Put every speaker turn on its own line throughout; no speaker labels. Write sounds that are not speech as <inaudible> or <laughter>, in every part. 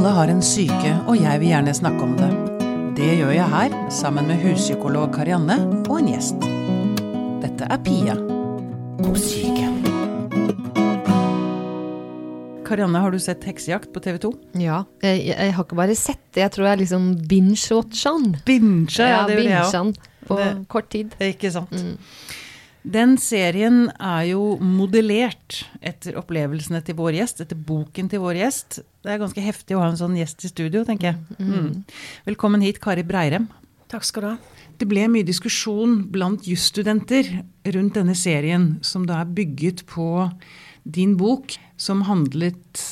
Alle har en syke, og jeg vil gjerne snakke om det. Det gjør jeg her, sammen med huspsykolog Karianne og en gjest. Dette er Pia på syke. Karianne, har du sett Heksejakt på TV 2?
Ja. Jeg, jeg har ikke bare sett det, jeg tror jeg liksom binge-watcha den.
Binge, ja, det gjorde jeg òg.
på
Det-
kort tid.
Ikke sant. Den serien er jo modellert etter opplevelsene til vår gjest, etter boken til vår gjest. Det er ganske heftig å ha en sånn gjest i studio, tenker jeg. Mm. Velkommen hit, Kari Breirem.
Takk skal du ha.
Det ble mye diskusjon blant jusstudenter rundt denne serien, som da er bygget på din bok, som handlet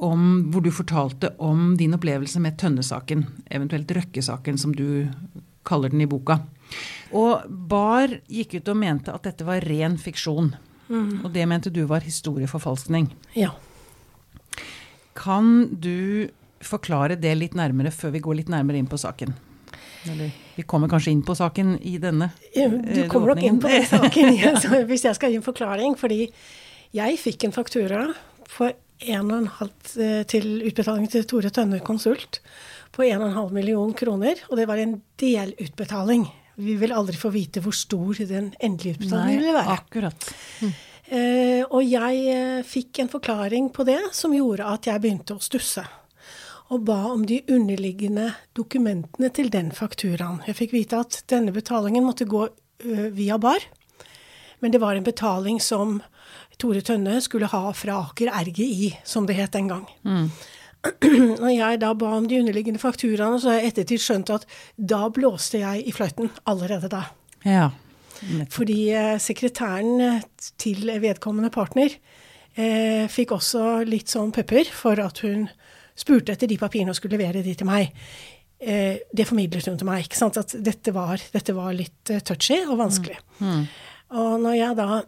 om hvor du fortalte om din opplevelse med Tønne-saken, eventuelt Røkke-saken, som du kaller den i boka. Og Bar gikk ut og mente at dette var ren fiksjon. Og det mente du var historieforfalskning.
Ja.
Kan du forklare det litt nærmere før vi går litt nærmere inn på saken? Eller vi kommer kanskje inn på saken i denne.
Du
eh,
kommer nok inn på den <laughs> saken ja, hvis jeg skal gi en forklaring. Fordi jeg fikk en faktura på en og en halv, eh, til utbetaling til Tore Tønne Konsult på 1,5 million kroner. Og det var en delutbetaling. Vi vil aldri få vite hvor stor den endelige utbetalingen ville være.
akkurat.
Eh, og jeg eh, fikk en forklaring på det som gjorde at jeg begynte å stusse. Og ba om de underliggende dokumentene til den fakturaen. Jeg fikk vite at denne betalingen måtte gå ø, via bar. Men det var en betaling som Tore Tønne skulle ha fra Aker RGI, som det het den gang. <clears throat> Når jeg da ba om de underliggende fakturaene, så har jeg ettertid skjønt at da blåste jeg i fløyten allerede da.
Ja.
Fordi eh, sekretæren eh, til vedkommende partner eh, fikk også litt sånn pepper for at hun spurte etter de papirene og skulle levere de til meg. Eh, det formidlet hun til meg. ikke sant? At dette var, dette var litt eh, touchy og vanskelig. Og når jeg da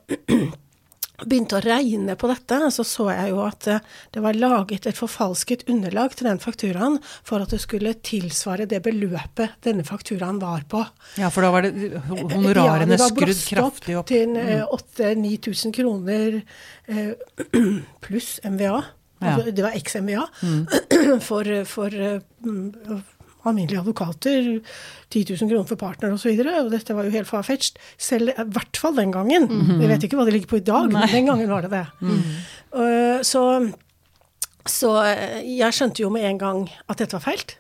begynte å regne på dette, så så jeg jo at eh, det var laget et forfalsket underlag til den fakturaen for at det skulle tilsvare det beløpet denne fakturaen var på.
ja, for da var det honorarene skrudd kraftig opp.
Ja, det var blåst opp Til eh, 8000-9000 kroner eh, <clears throat> pluss MVA. Altså, Det var eks-MVA. <clears throat> For, for eh, mm, alminnelige advokater. 10 000 kroner for partner osv. Og, så og dette var jo helt farfetched. Selv i hvert fall den gangen. Jeg vet ikke hva det ligger på i dag, men den gangen var det det. Eh, så, så eh, jeg skjønte jo med en gang at dette var feilt.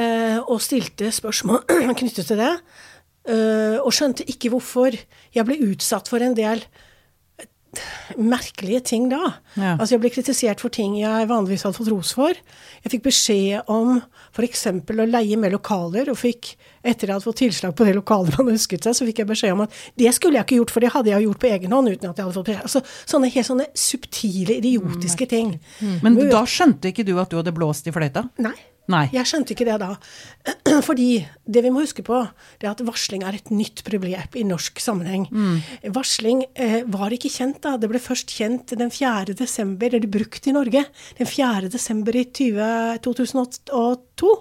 uh, og stilte spørsmål <clears throat> knyttet til det. Uh, og skjønte ikke hvorfor jeg ble utsatt for en del merkelige ting da.
Ja.
Altså Jeg ble kritisert for ting jeg vanligvis hadde fått ros for. Jeg fikk beskjed om f.eks. å leie med lokaler, og fikk, etter jeg hadde fått tilslag på det lokalet man ønsket seg, så fikk jeg beskjed om at det skulle jeg ikke gjort, for det hadde jeg gjort på egen hånd uten at jeg hadde fått beskjed. Altså Sånne helt sånne subtile, idiotiske ting.
Men da skjønte ikke du at du hadde blåst i fløyta?
Nei.
Nei.
Jeg skjønte ikke det da. <clears throat> Fordi det vi må huske på, det er at varsling er et nytt problem i norsk sammenheng. Varsling eh, var ikke kjent da. Det ble først kjent den 4. desember, eller brukt i Norge, den 4. desember i 20, 2002.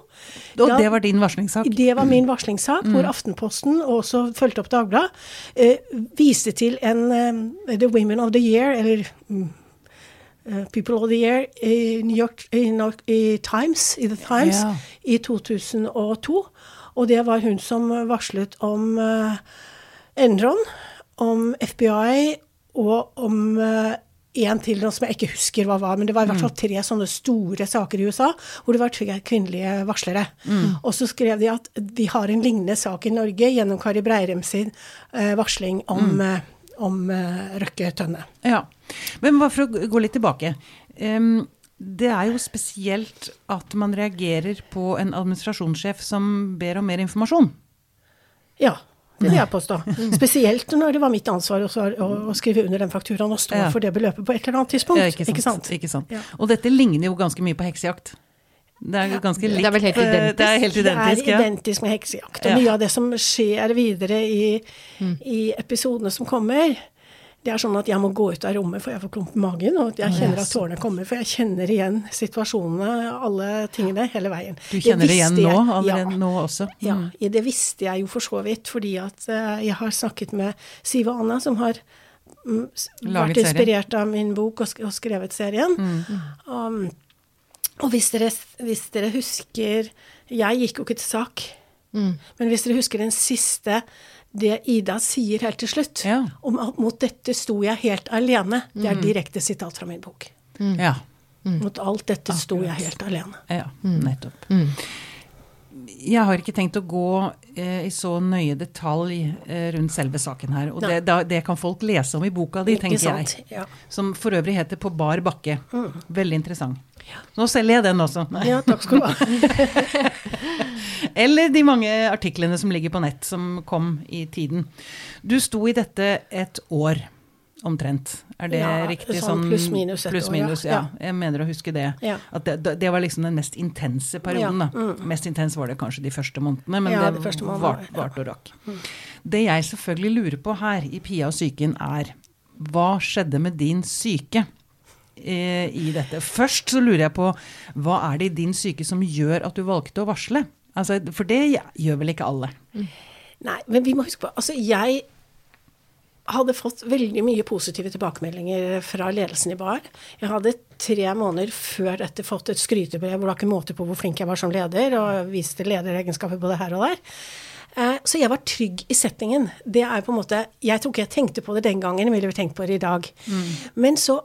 Og det var din varslingssak?
det var min <clears throat> varslingssak, hvor Aftenposten, og også fulgte opp Dagbladet, eh, viste til en eh, The Women of the Year, eller mm, eh, People of the Year, i New York, i, i Times, i The Times,
Ja.
i 2002. Og det var hun som varslet om uh, Enron, om FBI og om eh, en til som jeg ikke husker hva var, men det var i hvert fall tre sånne store saker i USA hvor det var tre kvinnelige varslere. Og så skrev de at vi har en lignende sak i Norge gjennom Kari Breirem sin varsling om, eh, om Røkke Tønne.
Ja. Men bare for å gå litt tilbake. Um, det er jo spesielt at man reagerer på en administrasjonssjef som ber om mer informasjon.
Ja. Det vil jeg påstå. Spesielt når det var mitt ansvar å, å skrive under den fakturaen og stå
Ja.
for det beløpet på et eller annet tidspunkt.
Ja, ikke sant? Ikke sant?
Ja.
Og dette ligner jo ganske mye på heksejakt. Det er ganske likt.
Det er vel helt
eh,
identisk?
Det er helt identisk,
det er identisk med heksejakt. Og
Ja.
mye av det som skjer videre i, i episodene som kommer, det er sånn at jeg må gå ut av rommet for jeg får klump i magen, og at jeg kjenner at tårene kommer. For jeg kjenner igjen situasjonene, alle tingene, hele veien.
Du kjenner det igjen nå, allerede
ja.
nå også?
Ja,
Mm.
Ja. det visste jeg jo for så vidt, fordi at eh, jeg har snakket med Siv og Anna, som har mm, vært inspirert av min bok og skrevet serien.
Mm.
Um, Og hvis dere, hvis dere husker Jeg gikk jo ikke til sak.
Mm.
Men hvis dere husker den siste, det Ida sier helt til slutt,
Ja.
om at mot dette sto jeg helt alene, det
Mm.
er direkte sitat fra min bok.
Ja.
Mot alt dette sto jeg helt alene.
ja.
Mm.
Jeg har ikke tenkt å gå eh, i så nøye detalj eh, rundt selve saken her. Og det, da, det kan folk lese om i boka di, tenker
sant?
jeg.
Ja.
Som for øvrig heter På bar bakke. Veldig interessant. Nå selger jeg den også. <laughs>
ja, takk skal du ha. <laughs>
Eller de mange artiklene som ligger på nett, som kom i tiden. Du sto i dette et år omtrent. Er det
Ja,
riktig?
sånn pluss-minus et
pluss
år, ja.
ja. Jeg mener å huske det.
Ja.
At det, det var liksom den mest intense perioden.
Ja,
Mm. Mest intens var det kanskje de første månedene, men det
de
varte vart og rakk. Det jeg selvfølgelig lurer på her i Pia og psyken, er hva skjedde med din syke? Eh, i dette. Først så lurer jeg på hva er det i din syke som gjør at du valgte å varsle? Altså, for det gjør vel ikke alle?
Nei, men vi må huske på Altså, jeg hadde fått veldig mye positive tilbakemeldinger fra ledelsen i BAR. Jeg hadde tre måneder før dette fått et skrytebrev hvor det var ikke måte på hvor flink jeg var som leder, og viste lederegenskaper både her og der. Eh, Så jeg var trygg i settingen. Det er på en måte Jeg tror ikke jeg tenkte på det den gangen, jeg ville tenkt på det i dag. Men så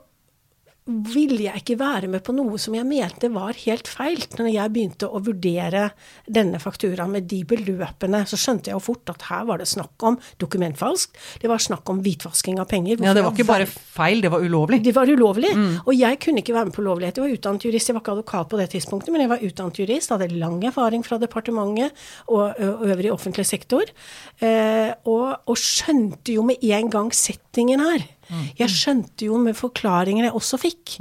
ville jeg ikke være med på noe som jeg mente var helt feil. Når jeg begynte å vurdere denne fakturaen med de beløpene, så skjønte jeg jo fort at her var det snakk om dokumentfalsk. Det var snakk om hvitvasking av penger.
Ja, det var ikke bare feil, det var ulovlig.
det var ulovlig. Og jeg kunne ikke være med på ulovlighet. Jeg var utdannet jurist. Jeg var ikke advokat på det tidspunktet, men jeg var utdannet jurist. Hadde lang erfaring fra departementet og, og øvrig offentlig sektor. Eh, og, og skjønte jo med en gang settingen her. Jeg skjønte jo med forklaringene jeg også fikk,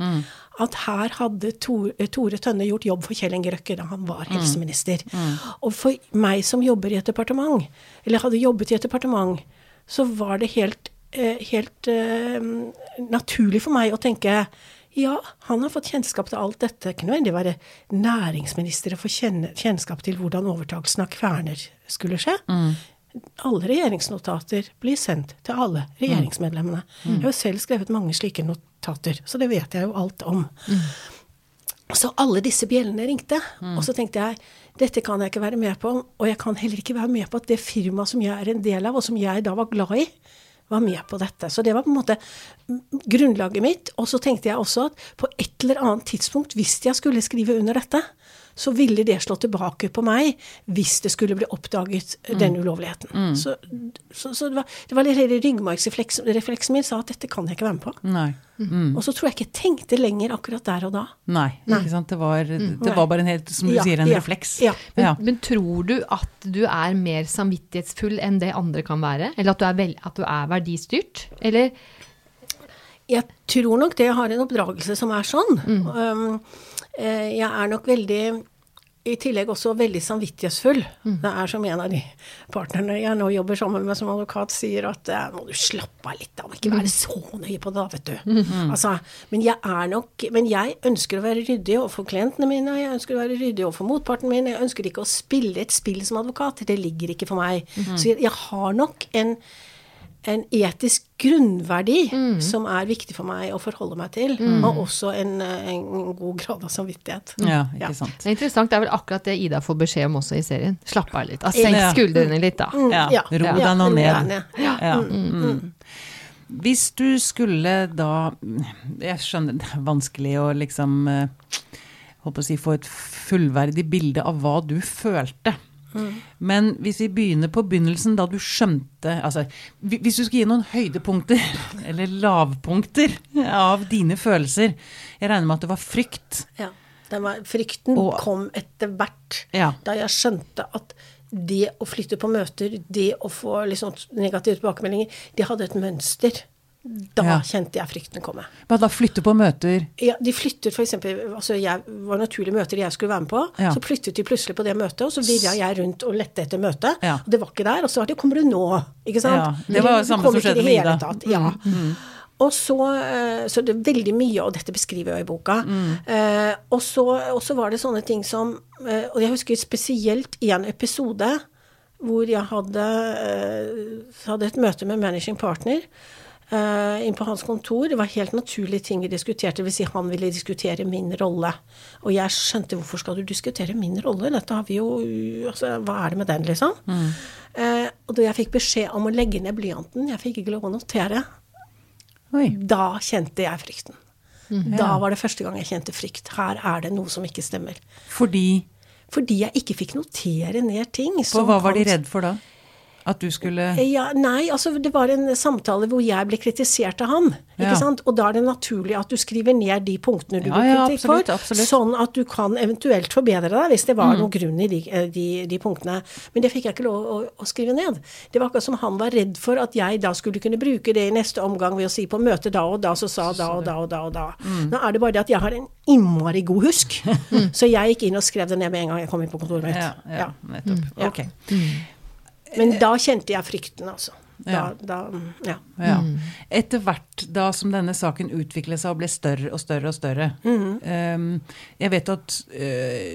at her hadde Tore, Tore Tønne gjort jobb for Kjell Inge Røkke da han var helseminister. Og for meg som jobber i et departement, eller hadde jobbet i et departement, så var det helt eh, helt uh, naturlig for meg å tenke ja, han har fått kjennskap til alt dette. Ikke nødvendig å være næringsminister og få kjennskap til hvordan overtakelsen av Kverner skulle skje. Alle regjeringsnotater blir sendt til alle regjeringsmedlemmene. Jeg har jo selv skrevet mange slike notater, så det vet jeg jo alt om. Så alle disse bjellene ringte. Og så tenkte jeg dette kan jeg ikke være med på. Og jeg kan heller ikke være med på at det firmaet som jeg er en del av, og som jeg da var glad i, var med på dette. Så det var på en måte mm, grunnlaget mitt. Og så tenkte jeg også at på et eller annet tidspunkt, hvis jeg skulle skrive under dette, så ville det slå tilbake på meg hvis det skulle bli oppdaget den ulovligheten. Så, så, så det var, det var litt hele ryggmargsrefleksen min sa at dette kan jeg ikke være med på.
Nei.
Og så tror jeg ikke jeg tenkte lenger akkurat der og da.
Nei, ikke sant. Det var, det var bare en helt, som du
Ja,
sier, en
ja,
refleks.
ja.
Men,
Ja.
men tror du at du er mer samvittighetsfull enn det andre kan være? Eller at du er, vel, at du er verdistyrt? Eller
Jeg tror nok det har en oppdragelse som er sånn. Um, eh, jeg er nok veldig i tillegg også veldig samvittighetsfull. Det er som en av de partnerne jeg nå jobber sammen med som advokat, sier at eh, må du slappe av litt, da. Må ikke være så nøye på det, da, vet du. Altså, men jeg er nok Men jeg ønsker å være ryddig overfor klientene mine, jeg ønsker å være ryddig overfor motparten min, jeg ønsker ikke å spille et spill som advokat. Det ligger ikke for meg. Så jeg, jeg har nok en en etisk grunnverdi som er viktig for meg å forholde meg til, og også en, en god grad av samvittighet.
Ja,
Ja.
ikke sant.
Det er interessant, det er vel akkurat det Ida får beskjed om også i serien. Slapp av litt. Senk skuldrene litt, da.
Ja.
Ja, ro deg nå ned.
Ja.
Ja. Mm. Hvis du skulle da Jeg skjønner det er vanskelig å liksom eh, håper å si, få et fullverdig bilde av hva du følte. Men hvis vi begynner på begynnelsen, da du skjønte altså, Hvis du skulle gi noen høydepunkter, <laughs> eller lavpunkter, av dine følelser Jeg regner med at det var frykt.
Ja. Den var, frykten
Og-
kom etter hvert.
Ja.
Da jeg skjønte at det å flytte på møter, det å få liksom negative tilbakemeldinger, det hadde et mønster. Da
Ja.
kjente jeg frykten komme.
Men da? flytter på møter?
Ja, de flyttet for eksempel, altså jeg var naturlige møter jeg skulle være med på,
Ja.
så flyttet de plutselig på det møtet, og så virra jeg rundt og lette etter møtet,
Ja.
og det var ikke der, og så var det 'kommer du nå', ikke sant?
Ja, det var
det
samme som skjedde med Ida. Mm,
tatt, Ja. Og så, eh, så det er veldig mye, og dette beskriver jeg i boka.
Mm.
Eh, og, så, og så var det sånne ting som eh, Og jeg husker spesielt en episode hvor jeg hadde, eh, hadde et møte med managing partner. Uh, inn på hans kontor. Det var helt naturlige ting vi diskuterte. Det vil si han ville diskutere min rolle. Og jeg skjønte hvorfor skal du diskutere min rolle? Dette har vi jo altså, Hva er det med den, liksom? Mm. Uh, og da jeg fikk beskjed om å legge ned blyanten, jeg fikk ikke lov å notere, Oi. da kjente jeg frykten. Mm. Da var det første gang jeg kjente frykt. Her er det noe som ikke stemmer.
Fordi?
Fordi jeg ikke fikk notere ned ting.
På, hva var de redd for da? At du skulle
ja, Nei, altså det var en samtale hvor jeg ble kritisert av han. ikke ja. sant? Og da er det naturlig at du skriver ned de punktene du ja, blir kritikk ja, for. Absolutt. Sånn at du kan eventuelt forbedre deg hvis det var mm. noen grunn i de, eh, de, de, punktene. Men det fikk jeg ikke lov å, å, skrive ned. Det var akkurat som han var redd for at jeg da skulle kunne bruke det i neste omgang ved å si på møtet da og da, så sa da og da og da og da. Mm. Nå er det bare det at jeg har en innmari god husk, mm. <laughs> så jeg gikk inn og skrev det ned med en gang jeg kom inn på kontoret mitt.
Ja, ja, nettopp. Mm. Ok.
Men da kjente jeg frykten, altså. Da, ja. Da, ja.
ja. Mm. Etter hvert da som denne saken utviklet seg og ble større og større og større mm. um, Jeg vet at uh,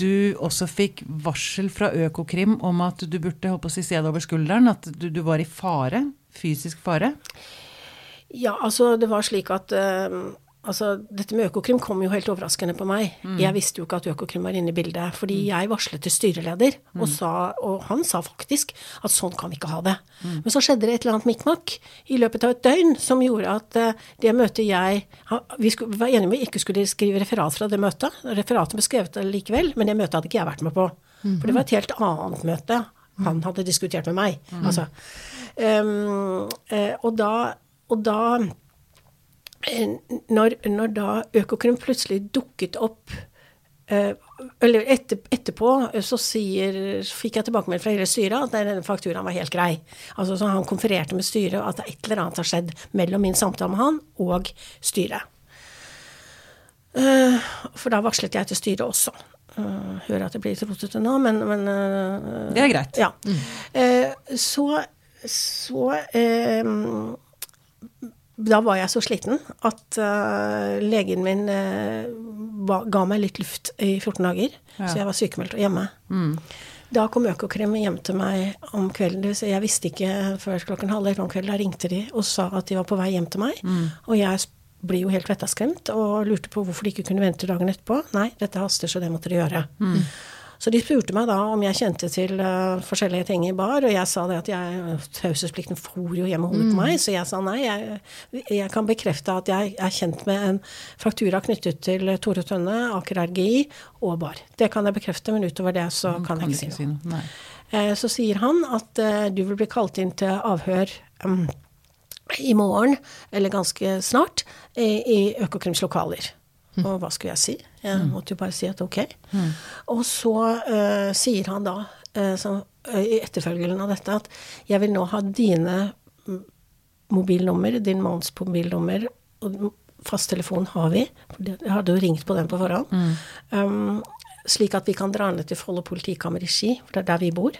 du også fikk varsel fra Økokrim om at du burde holdt på å si se deg over skulderen, at du, du, var i fare? Fysisk fare?
Ja, altså det var slik at uh, Altså, dette med Økokrim kom jo helt overraskende på meg. Mm. Jeg visste jo ikke at Økokrim var inne i bildet. Fordi mm. jeg varslet til styreleder, mm. og, sa, og, han sa faktisk at sånn kan vi ikke ha det. Mm. Men så skjedde det et eller annet mikmak i løpet av et døgn som gjorde at uh, det møtet jeg Vi skulle, var enige om vi ikke skulle skrive referat fra det møtet. Referatet ble skrevet likevel, men det møtet hadde ikke jeg vært med på. For det var et helt annet møte han hadde diskutert med meg. Mm. Altså. Um, og da, og da Eh, når, når da Økokrim plutselig dukket opp eh, eller etter, etterpå så, sier, fikk jeg tilbakemelding fra hele styret at denne fakturaen var helt grei. Altså så Han konfererte med styret at et eller annet har skjedd mellom min samtale med han og styret. For da varslet jeg til styret også. Hører at det blir rotete nå, men, men
Det er greit.
Ja. Mm. så så da var jeg så sliten at uh, legen min uh, ba, ga meg litt luft i 14 dager. Ja. Så jeg var sykemeldt og hjemme. Mm. Da kom Økokrim hjem til meg om kvelden. Så jeg visste ikke før klokken halv elleve om kvelden. Da ringte de og sa at de var på vei hjem til meg. Mm. Og jeg ble jo helt vettaskremt og lurte på hvorfor de ikke kunne vente dagen etterpå. Nei, dette haster, så det måtte de gjøre. Mm. Så de spurte meg da om jeg kjente til uh, forskjellige ting i bar, og jeg sa det at jeg Taushetsplikten for jo hjemme hodet på mm. meg, så jeg sa nei. Jeg, jeg, kan bekrefte at jeg er kjent med en faktura knyttet til Tore Tønne, Aker RGI og bar. Det kan jeg bekrefte, men utover det så mm, kan, kan jeg ikke si noe. Si uh, så sier han at uh, du vil bli kalt inn til avhør um, i morgen, eller ganske snart, i, i Økokrims lokaler. Mm. Og hva skulle jeg si? Jeg mm. måtte jo bare si at ok. Mm. Og så uh, sier han da, uh, så, uh, i etterfølgelsen av dette, at jeg vil nå ha dine mobilnummer, din manns mobilnummer, og fasttelefon har vi, for jeg hadde jo ringt på den på forhånd, mm. um, slik at vi kan dra ned til Follo politikammer i Ski, for det er der vi bor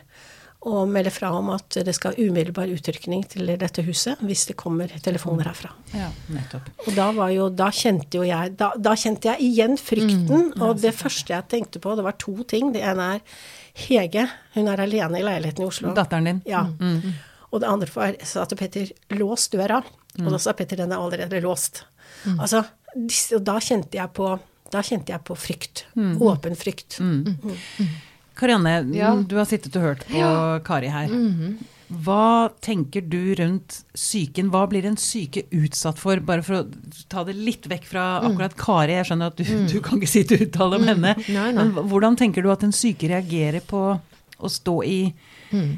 og melde fra om at det skal umiddelbar utrykning til dette huset hvis det kommer telefoner herfra.
Ja, nettopp.
Og da, var jo, da kjente jo jeg da, da, kjente jeg igjen frykten. Mm, og det første jeg tenkte på, det var to ting. Det ene er Hege. Hun er alene i leiligheten i Oslo.
Datteren din.
Ja. Mm. mm. Og det andre var sa til Petter lås døra. Mm. Og da sa Petter den er allerede låst. Mm. Altså, og da kjente jeg på da kjente jeg på frykt. Mm. Åpen frykt. Mm.
Karianne, ja. du har sittet og hørt på ja. Kari her. Mm -hmm. Hva tenker du rundt psyken? Hva blir en syke utsatt for? Bare for å ta det litt vekk fra mm. akkurat Kari. Jeg skjønner at du, mm. <laughs> du kan ikke sitte og uttale om mm. henne. Nei, nei. Men hvordan tenker du at en syke reagerer på å stå i
mm.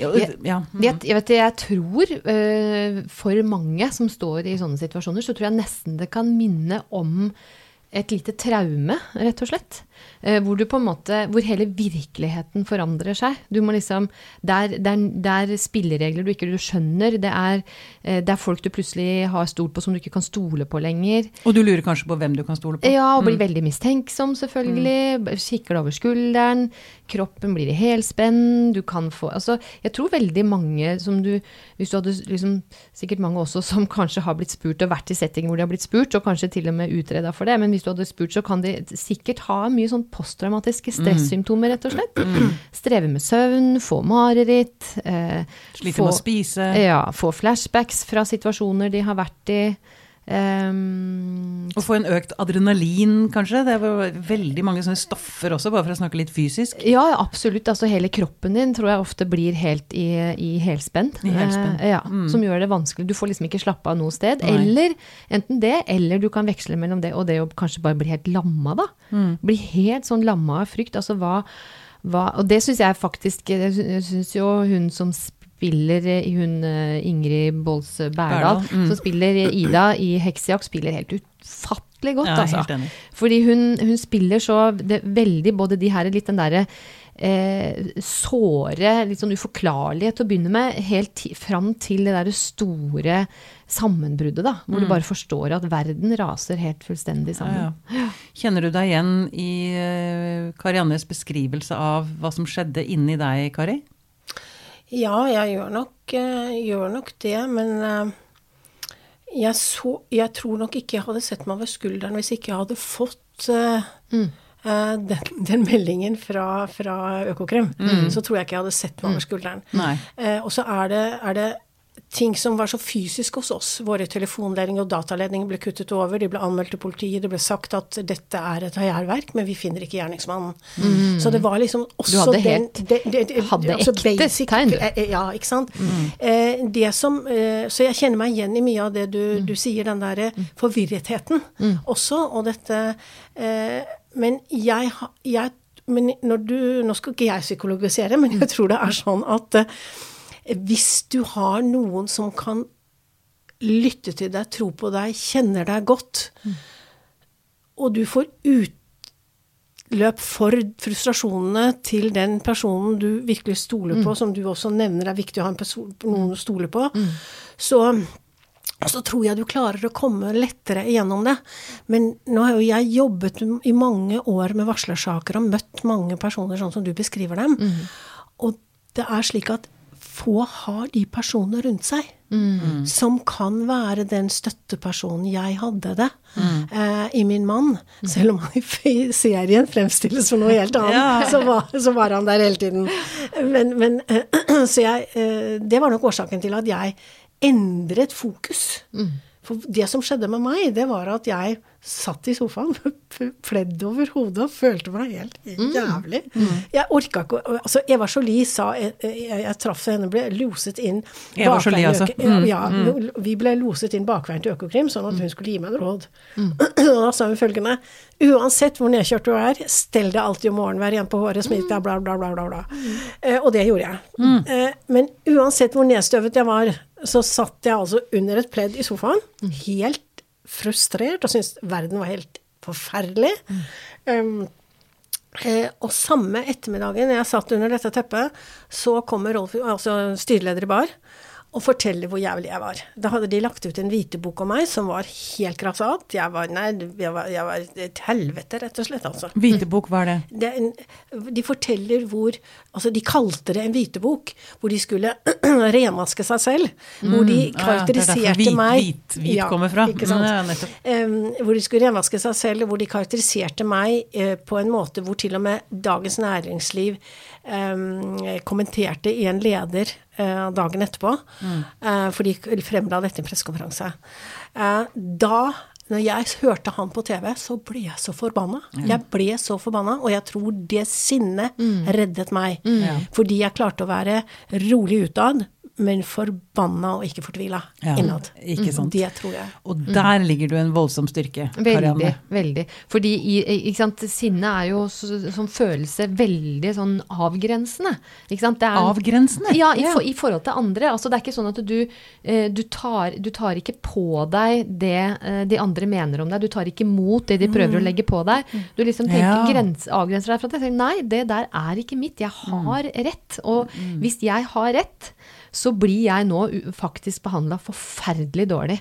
Jeg, jeg, jeg, vet, jeg tror uh, for mange som står i sånne situasjoner, så tror jeg nesten det kan minne om et lite traume, rett og slett. Eh, hvor du på en måte, hvor hele virkeligheten forandrer seg. Du må liksom, Det er, det er, det er spilleregler du ikke du skjønner. Det er, eh, det er, folk du plutselig har stolt på som du ikke kan stole på lenger.
Og du lurer kanskje på hvem du kan stole på?
Ja, og blir mm. veldig mistenksom, selvfølgelig. Mm. Kikker deg over skulderen. Kroppen blir i helspenn. Du kan få Altså, jeg tror veldig mange som du Hvis du hadde liksom Sikkert mange også <laughs> som kanskje har blitt spurt og vært i setting hvor de har blitt spurt, og kanskje til og med utreda for det. Men hvis du hadde spurt, så kan de sikkert ha mye sånn posttraumatiske stressymptomer, rett og slett. Streve med søvn, få mareritt.
Eh, Slite med å spise.
Ja, få flashbacks fra situasjoner de har vært i. Um,
og få en økt adrenalin, kanskje? Det er veldig mange sånne stoffer også, bare for å snakke litt fysisk.
Ja, absolutt. Altså hele kroppen din tror jeg ofte blir helt i, i helspenn.
Helspen.
Uh, ja, mm. Som gjør det vanskelig. Du får liksom ikke slappe av noe sted. Nei. Eller enten det, eller du kan veksle mellom det og det å kanskje bare bli helt lamma, da. Mm. Bli helt sånn lamma av frykt. Altså hva, hva Og det syns jeg faktisk Jeg syns jo hun som spiller hun eh, Ingrid Bolls Berdal, mm. som spiller Ida i 'Heksejakt', spiller helt utfattelig godt, ja, altså. Fordi hun, hun, spiller så det, veldig både de her litt den derre eh, såre, litt sånn uforklarlige til å begynne med, helt fram til det derre store sammenbruddet, da. Hvor mm. du bare forstår at verden raser helt fullstendig sammen.
Ja, ja. Kjenner du deg igjen i Kariannes beskrivelse av hva som skjedde inni deg, Kari?
Ja, jeg gjør nok, uh, gjør nok det, men uh, jeg, så, jeg, tror nok ikke jeg hadde sett meg over skulderen hvis ikke jeg hadde fått uh, mm. den, den, meldingen fra, fra Økokrim. Mm. Så tror jeg ikke jeg hadde sett meg over skulderen. og så er det, er det ting som var så fysisk hos oss. Våre telefonledninger og dataledninger ble kuttet over, de ble anmeldt til politiet, det ble sagt at dette er et hærverk, men vi finner ikke gjerningsmannen. Mm. Så det var liksom også
Du hadde helt
den, de, de, de,
hadde altså ekte basic, tegn.
Ja, ikke sant. Mm. Eh, det som eh, Så jeg kjenner meg igjen i mye av det du, mm. du sier, den derre mm. forvirretheten mm. også, og dette eh, Men jeg, jeg men når du, Nå skal ikke jeg psykologisere, men jeg tror det er sånn at eh, hvis du har noen som kan lytte til deg, tro på deg, kjenner deg godt, mm. og du får utløp for frustrasjonene til den personen du virkelig stoler på, mm. som du også nevner er viktig å ha person, noen å stole på, mm. så så tror jeg du klarer å komme lettere igjennom det. Men nå har jo jeg jobbet i mange år med varslersaker og møtt mange personer sånn som du beskriver dem. Mm. Og det er slik at få har de personene rundt seg mm. som kan være den støttepersonen jeg hadde det mm. eh, i min mann. Selv om han i serien fremstilles som noe helt annet, ja. så, var, så, var, han der hele tiden. Men, men eh, <clears throat> Så jeg eh, Det var nok årsaken til at jeg endret fokus. Mm. For det som skjedde med meg, det var at jeg satt i sofaen, <laughs> pledd over hodet og følte meg helt mm. jævlig. Mm. Mm. Jeg orka ikke Altså, Eva Jolie sa Jeg, jeg, jeg traff henne, ble loset inn
Eva Jolie, altså.
Mm. Ja, mm. vi ble loset inn bakveien til Økokrim, sånn at hun skulle gi meg en råd. Mm. <clears throat> Og da sa hun følgende Uansett hvor nedkjørt du er, stell deg alltid om morgenen, vær igjen på håret, smil deg, bla, bla, bla, bla. bla. Eh, og det gjorde jeg. Eh, men uansett hvor nedstøvet jeg var, så satt jeg altså under et pledd i sofaen, helt frustrert og syntes verden var helt forferdelig. Mm. Um, eh, og samme ettermiddagen jeg satt under dette teppet, så kommer Rolf, altså styreleder i Bar, og fortelle hvor jævlig jeg var. Da hadde de lagt ut en hvitebok om meg som var helt grassat. Jeg var, nei, jeg var, jeg var et helvete, rett og slett. altså.
Hvitebok, hva er det?
det en, de forteller hvor Altså, de kalte det en hvitebok, hvor de skulle <clears throat> renvaske seg selv. Mm, hvor de karakteriserte ja, hvit, meg
Hvit, hvit ja, kommer fra.
Ikke sant? Ja, um, hvor de skulle renvaske seg selv, hvor de karakteriserte meg uh, på en måte hvor til og med Dagens Næringsliv kommenterte i en leder Eh, dagen etterpå, mm. Eh, for de fremla dette i en pressekonferanse. Eh, da når jeg hørte han på TV, så ble jeg så forbanna. Mm. Jeg ble så forbanna, og jeg tror det sinnet mm. reddet meg. Mm. Fordi jeg klarte å være rolig utad, men forbanna og ikke fortvila ja, innad.
Ikke mm, sant.
Det tror jeg.
Og der mm. ligger du en voldsom styrke, Karianne.
Veldig. veldig. Fordi ikke sant, sinne er jo som følelse veldig sånn avgrensende. Ikke sant?
Er, avgrensende?
Ja, i, for, i, forhold til andre. Altså, det er ikke sånn at du, eh, du, tar, du tar ikke på deg det eh, de andre mener om deg. Du tar ikke imot det de prøver mm. å legge på deg. Du liksom tenker, ja. grens, avgrenser deg fra det. Nei, det der er ikke mitt. Jeg har mm. rett. Og mm. hvis jeg har rett så blir jeg nå faktisk behandla forferdelig dårlig.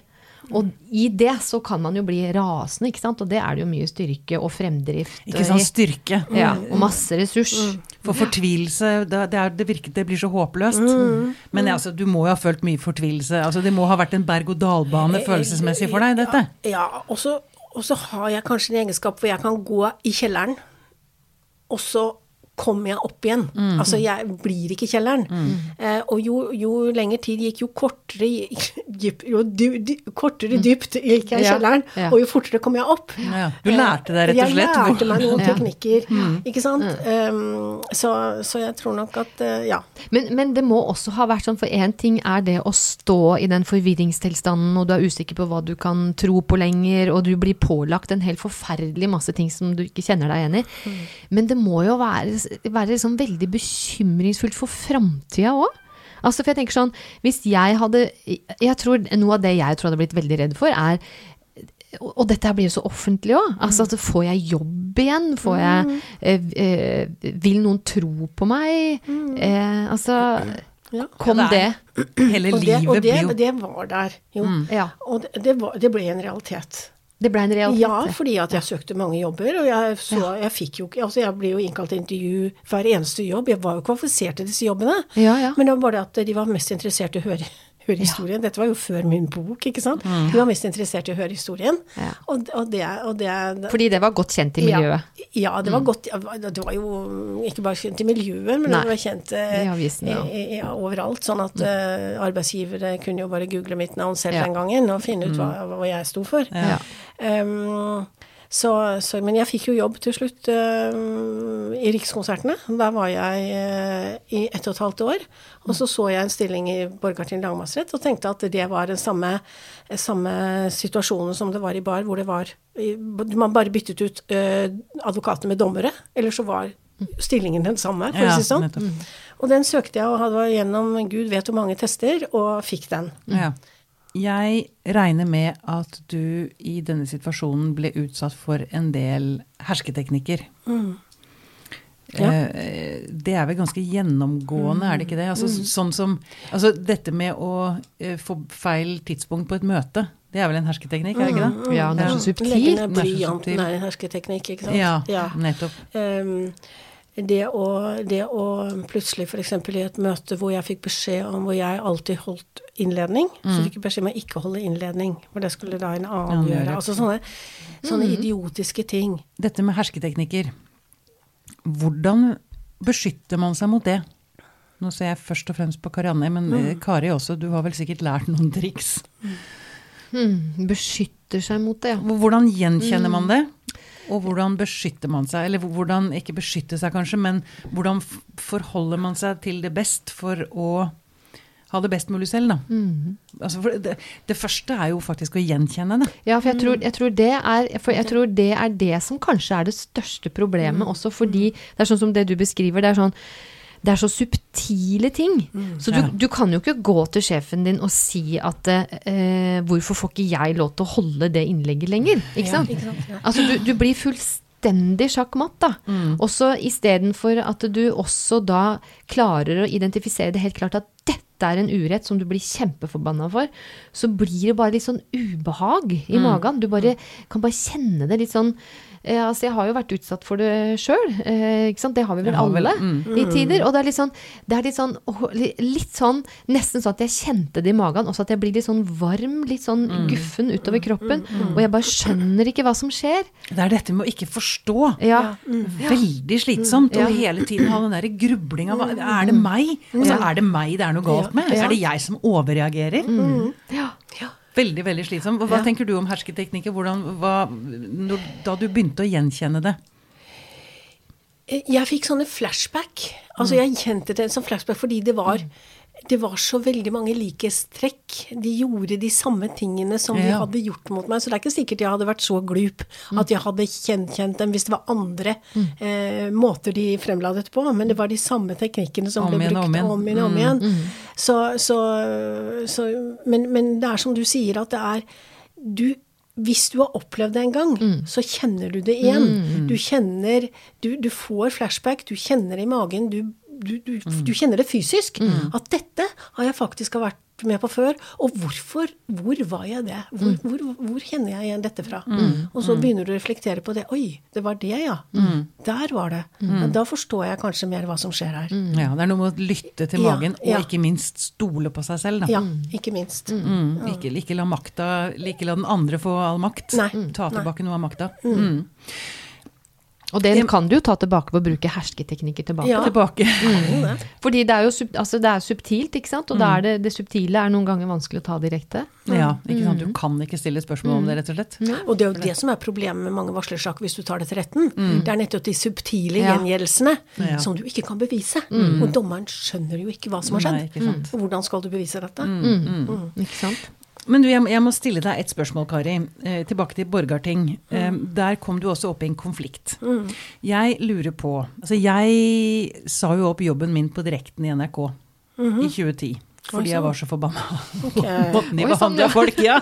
Og i det så kan man jo bli rasende, ikke sant. Og det er det jo mye styrke og fremdrift
Ikke sant, styrke.
Ja, og masse ressurs. Mm.
For fortvilelse, det, det, er, det, virker, det blir så håpløst. Mm. Men altså, du må jo ha følt mye fortvilelse. Altså, det må ha vært en berg-og-dal-bane følelsesmessig for deg, dette?
Ja, ja og så har jeg kanskje en egenskap hvor jeg kan gå i kjelleren, og så kommer jeg opp igjen. Mm. Altså, jeg blir ikke kjelleren. Mm. Eh, og jo, jo lengre tid gikk, jo kortere, dyp, jo dy, dy, kortere mm. dypt gikk jeg i kjelleren, ja, ja. og jo fortere kom jeg opp.
Ja, du lærte deg rett og slett?
Jeg lærte meg noen teknikker, mm. ikke sant. Um, så, så, jeg tror nok at uh, ja.
Men, men, det må også ha vært sånn, for én ting er det å stå i den forvirringstilstanden, og du er usikker på hva du kan tro på lenger, og du blir pålagt en helt forferdelig masse ting som du ikke kjenner deg igjen i. Mm. Men det må jo være være liksom veldig bekymringsfullt for framtida òg. Altså, for jeg tenker sånn, hvis jeg hadde jeg tror Noe av det jeg tror hadde blitt veldig redd for, er og dette blir jo så offentlig òg. Altså, altså, får jeg jobb igjen? Får jeg mm. eh, eh, Vil noen tro på meg? Mm. Eh, altså ja. Kom det?
Hele livet
og det, og det, det var der, jo. Mm. Ja. Og det, det, var, det ble en realitet.
Det ble en realitet?
Ja, fordi at jeg søkte mange jobber. Og jeg, så, jeg fikk jo ikke Altså, jeg ble jo innkalt til intervju hver eneste jobb. Jeg var jo kvalifisert til disse jobbene. Ja, ja. Men det var bare at de var mest interessert i å høre høre historien. Ja. Dette var jo før min bok, ikke sant. De Hun var mest interessert i å høre historien. Ja. Og, og, det, og det,
Fordi det var godt kjent i miljøet?
Ja, ja det var mm. godt Det var jo ikke bare kjent i miljøet, men Nei. det var kjent eh, I avisen, i, overalt. Sånn at mm. uh, arbeidsgivere kunne jo bare google mitt navn selv den gangen og finne ut hva, mm. hva jeg sto for. Um, så, så, men jeg fikk jo jobb til slutt uh, i Rikskonsertene. Der var jeg uh, i ett og et halvt år. Og så så jeg en stilling i Borgarting lagmannsrett og tenkte at det var den samme, samme situasjonen som det var i bar, hvor det var Man bare byttet ut uh, advokater med dommere. Eller så var stillingen den samme, for å si det sånn. Og den søkte jeg og hadde gjennom gud vet hvor mange tester, og fikk den. Ja.
Jeg regner med at du i denne situasjonen ble utsatt for en del hersketeknikker. Mm. Ja. Eh, det er vel ganske gjennomgående, er det ikke det? Altså, mm. sånn som, altså, dette med å eh, få feil tidspunkt på et møte, det er vel en hersketeknikk, er det ikke det?
Mm. Ja, den er så subtil.
Legge ned blyanten er en hersketeknikk, ikke sant?
Ja, ja. nettopp. Um,
det å, det å plutselig f.eks. i et møte hvor jeg fikk beskjed om hvor jeg alltid holdt innledning, mm. så fikk jeg beskjed om å ikke holde innledning, for det skulle da en annen ja, gjøre. Altså sånne, sånne mm. idiotiske ting.
Dette med hersketeknikker, hvordan beskytter man seg mot det? Nå ser jeg først og fremst på Karianne, men mm. Kari også, du har vel sikkert lært noen triks?
Mm. beskytter seg mot det, ja.
Hvordan gjenkjenner man det? Og hvordan beskytter man seg? Eller hvordan, ikke beskytte seg kanskje, men hvordan forholder man seg til det best for å ha det best mulig selv, da. Mm. Altså, det, det, første er jo faktisk å gjenkjenne det.
Ja, for jeg tror, jeg tror, det, er, jeg tror det, er, det som kanskje er det største problemet mm. også, fordi det er sånn som det du beskriver. det er sånn det er så subtile ting. Mm, så du, ja. du, kan jo ikke gå til sjefen din og si at eh, 'Hvorfor får ikke jeg lov til å holde det innlegget lenger?' Ikke sant? Ja, ikke sant ja. Altså, du, du, blir fullstendig sjakkmatt, da. Mm. Også istedenfor at du også da klarer å identifisere det helt klart at dette er en urett som du blir kjempeforbanna for, så blir det bare litt sånn ubehag i mm. magen. Du bare, kan bare kjenne det litt sånn Eh, altså jeg har jo vært utsatt for det sjøl. Eh, det har vi vel alle vel, mm. i tider. Og det er litt sånn, det er litt sånn, litt sånn Nesten sånn at jeg kjente det i magen. Også at jeg blir litt sånn varm, litt sånn mm. guffen utover kroppen. Mm. Og jeg bare skjønner ikke hva som skjer.
Det er dette med å ikke forstå. Ja. Veldig slitsomt. Og hele tiden ha den derre grublinga. Er det meg? Og så er det meg det er noe galt med? Er det jeg som overreagerer? Ja. Veldig veldig slitsom. Hva ja. tenker du om hersketeknikker? Hvordan, hva, når, da du begynte å gjenkjenne det?
Jeg fikk sånne flashback. Altså, jeg kjente det som flashback fordi det var det var så veldig mange likhetstrekk. De gjorde de samme tingene som ja. de hadde gjort mot meg. Så det er ikke sikkert jeg hadde vært så glup mm. at jeg hadde kjent dem hvis det var andre mm. eh, måter de fremla på. Men det var de samme teknikkene som om ble brukt om igjen om igjen. Om igjen. Mm. Så, så, så men, men, det er som du sier, at det er du, hvis du har opplevd det en gang, mm. så kjenner du det igjen. Mm. Du kjenner du, du, får flashback, du kjenner det i magen. Du du, du, du kjenner det fysisk. At dette har jeg faktisk vært med på før. Og hvorfor? Hvor var jeg det? Hvor, hvor, hvor kjenner jeg igjen dette fra? Og så begynner du å reflektere på det. Oi, det var det, ja. Der var det. Men da forstår jeg kanskje mer hva som skjer her.
Ja, Det er noe med å lytte til magen,
ja.
og ikke minst stole på seg selv. Da.
Ja, ikke minst.
Mm, ikke, ikke, la makta, ikke la den andre få all makt.
Nei.
Ta tilbake noe av makta. Mm.
Og det kan du jo ta tilbake på å bruke hersketeknikker tilbake.
Ja.
Tilbake. <laughs>
Jo.
Fordi det er jo sub, altså det er subtilt, ikke sant? Og da er det, det subtile er noen ganger vanskelig å ta direkte.
Ja, ikke sant? Du kan ikke stille spørsmål om det, rett og slett.
Og det er jo det som er problemet med mange varslersaker hvis du tar det til retten. Det er nettopp de subtile
Ja.
gjengjeldelsene
Ja.
som du ikke kan bevise. Og dommeren skjønner jo ikke hva som har
Nei,
skjedd.
ikke sant.
Og hvordan skal du bevise dette?
Ikke sant?
Men du, jeg, må stille deg et spørsmål, Kari. Eh, tilbake til Borgarting. Eh, der kom du også opp i en konflikt. Jeg lurer på Altså, jeg sa jo opp jobben min på direkten i NRK i 2010. Fordi jeg var så forbanna <laughs> på måten de
behandla sånn, ja.
folk. Ja.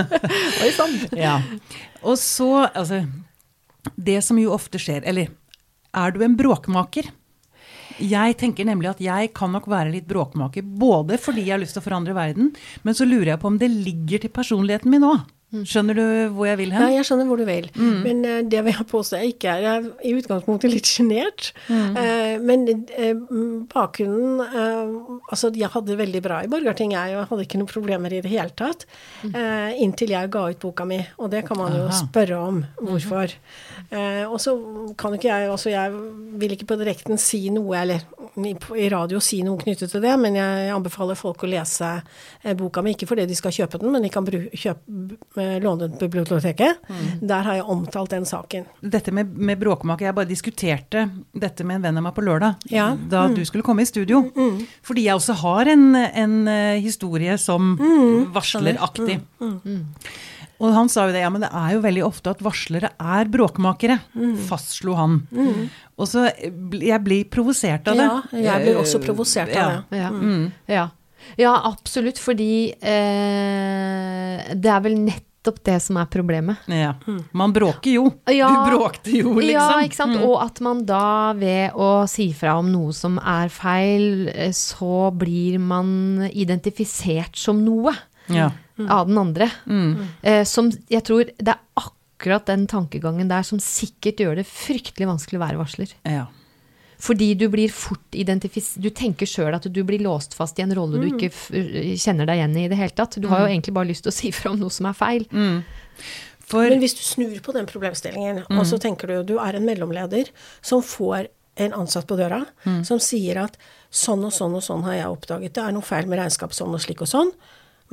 <laughs>
Oi sann.
ja. Og så, altså Det som jo ofte skjer Eller er du en bråkmaker? Jeg tenker nemlig at jeg kan nok være litt bråkmaker, både fordi jeg har lyst til å forandre verden, men så lurer jeg på om det ligger til personligheten min òg. Skjønner du hvor jeg vil
Ja,
hen?
jeg skjønner hvor du vil. Men uh, det vil jeg påstå jeg ikke er. Jeg er i utgangspunktet litt sjenert. Eh, men uh, bakgrunnen Altså, jeg hadde det veldig bra i Borgarting, jeg, og hadde ikke noen problemer i det hele tatt. Eh, inntil jeg ga ut boka mi. Og det kan man jo spørre om hvorfor. Eh, og så kan ikke jeg Altså, jeg vil ikke på direkten si noe, eller i, radio si noe knyttet til det, men jeg anbefaler folk å lese boka mi. Ikke fordi de skal kjøpe den, men de kan bru, kjøpe, eh, låne den på biblioteket. Der har jeg omtalt den saken.
Dette med, med bråkmaker, jeg bare diskuterte dette med en venn av meg på lørdag.
Ja.
Da du skulle komme i studio. Fordi jeg også har en, en eh, historie som varsleraktig. Og han sa jo det, ja, men det er jo veldig ofte at varslere er bråkmakere, fastslo han. Og så jeg blir provosert av det.
Ja, jeg blir også provosert av
Ja.
det.
Ja. Ja. ja, absolutt. Fordi eh, det er vel nettopp det som er problemet.
Ja. Man bråker jo.
Ja.
Du bråkte jo, liksom.
Ja, ikke sant. Og at man da ved å si fra om noe som er feil, eh, så blir man identifisert som noe
Ja.
av den andre. Mm. som jeg tror det er akkurat den tankegangen der som sikkert gjør det fryktelig vanskelig å være varsler.
ja.
Fordi du blir fort identifis... Du tenker sjøl at du blir låst fast i en rolle du ikke f kjenner deg igjen i i det hele tatt. Du har jo egentlig bare lyst til å si fra om noe som er feil.
For
Men hvis du snur på den problemstillingen, og så tenker du du er en mellomleder som får en ansatt på døra, som sier at sånn og sånn og sånn har jeg oppdaget, det er noe feil med regnskap sånn og slik og sånn.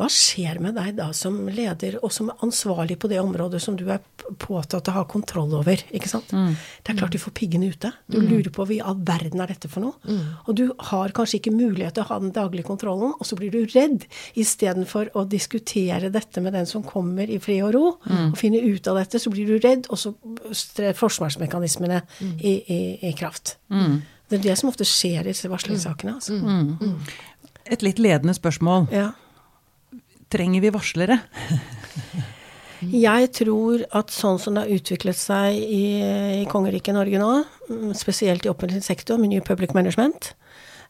Hva skjer med deg da som leder og som ansvarlig på det området som du er påtatt å ha kontroll over? ikke sant? Det er klart du får piggene ute. Du lurer på hva i all verden er dette for noe? Og du har kanskje ikke mulighet til å ha den daglige kontrollen, og så blir du redd istedenfor å diskutere dette med den som kommer i fred og ro, og finne ut av dette, så blir du redd, og så strer forsvarsmekanismene i, i, i kraft. Det er det som ofte skjer i varslingssakene. Altså.
et litt ledende spørsmål.
Ja.
Trenger vi varslere?
Jeg tror at sånn som det har utviklet seg i, i kongeriket Norge nå, mm, spesielt i offentlig sektor med New Public Management,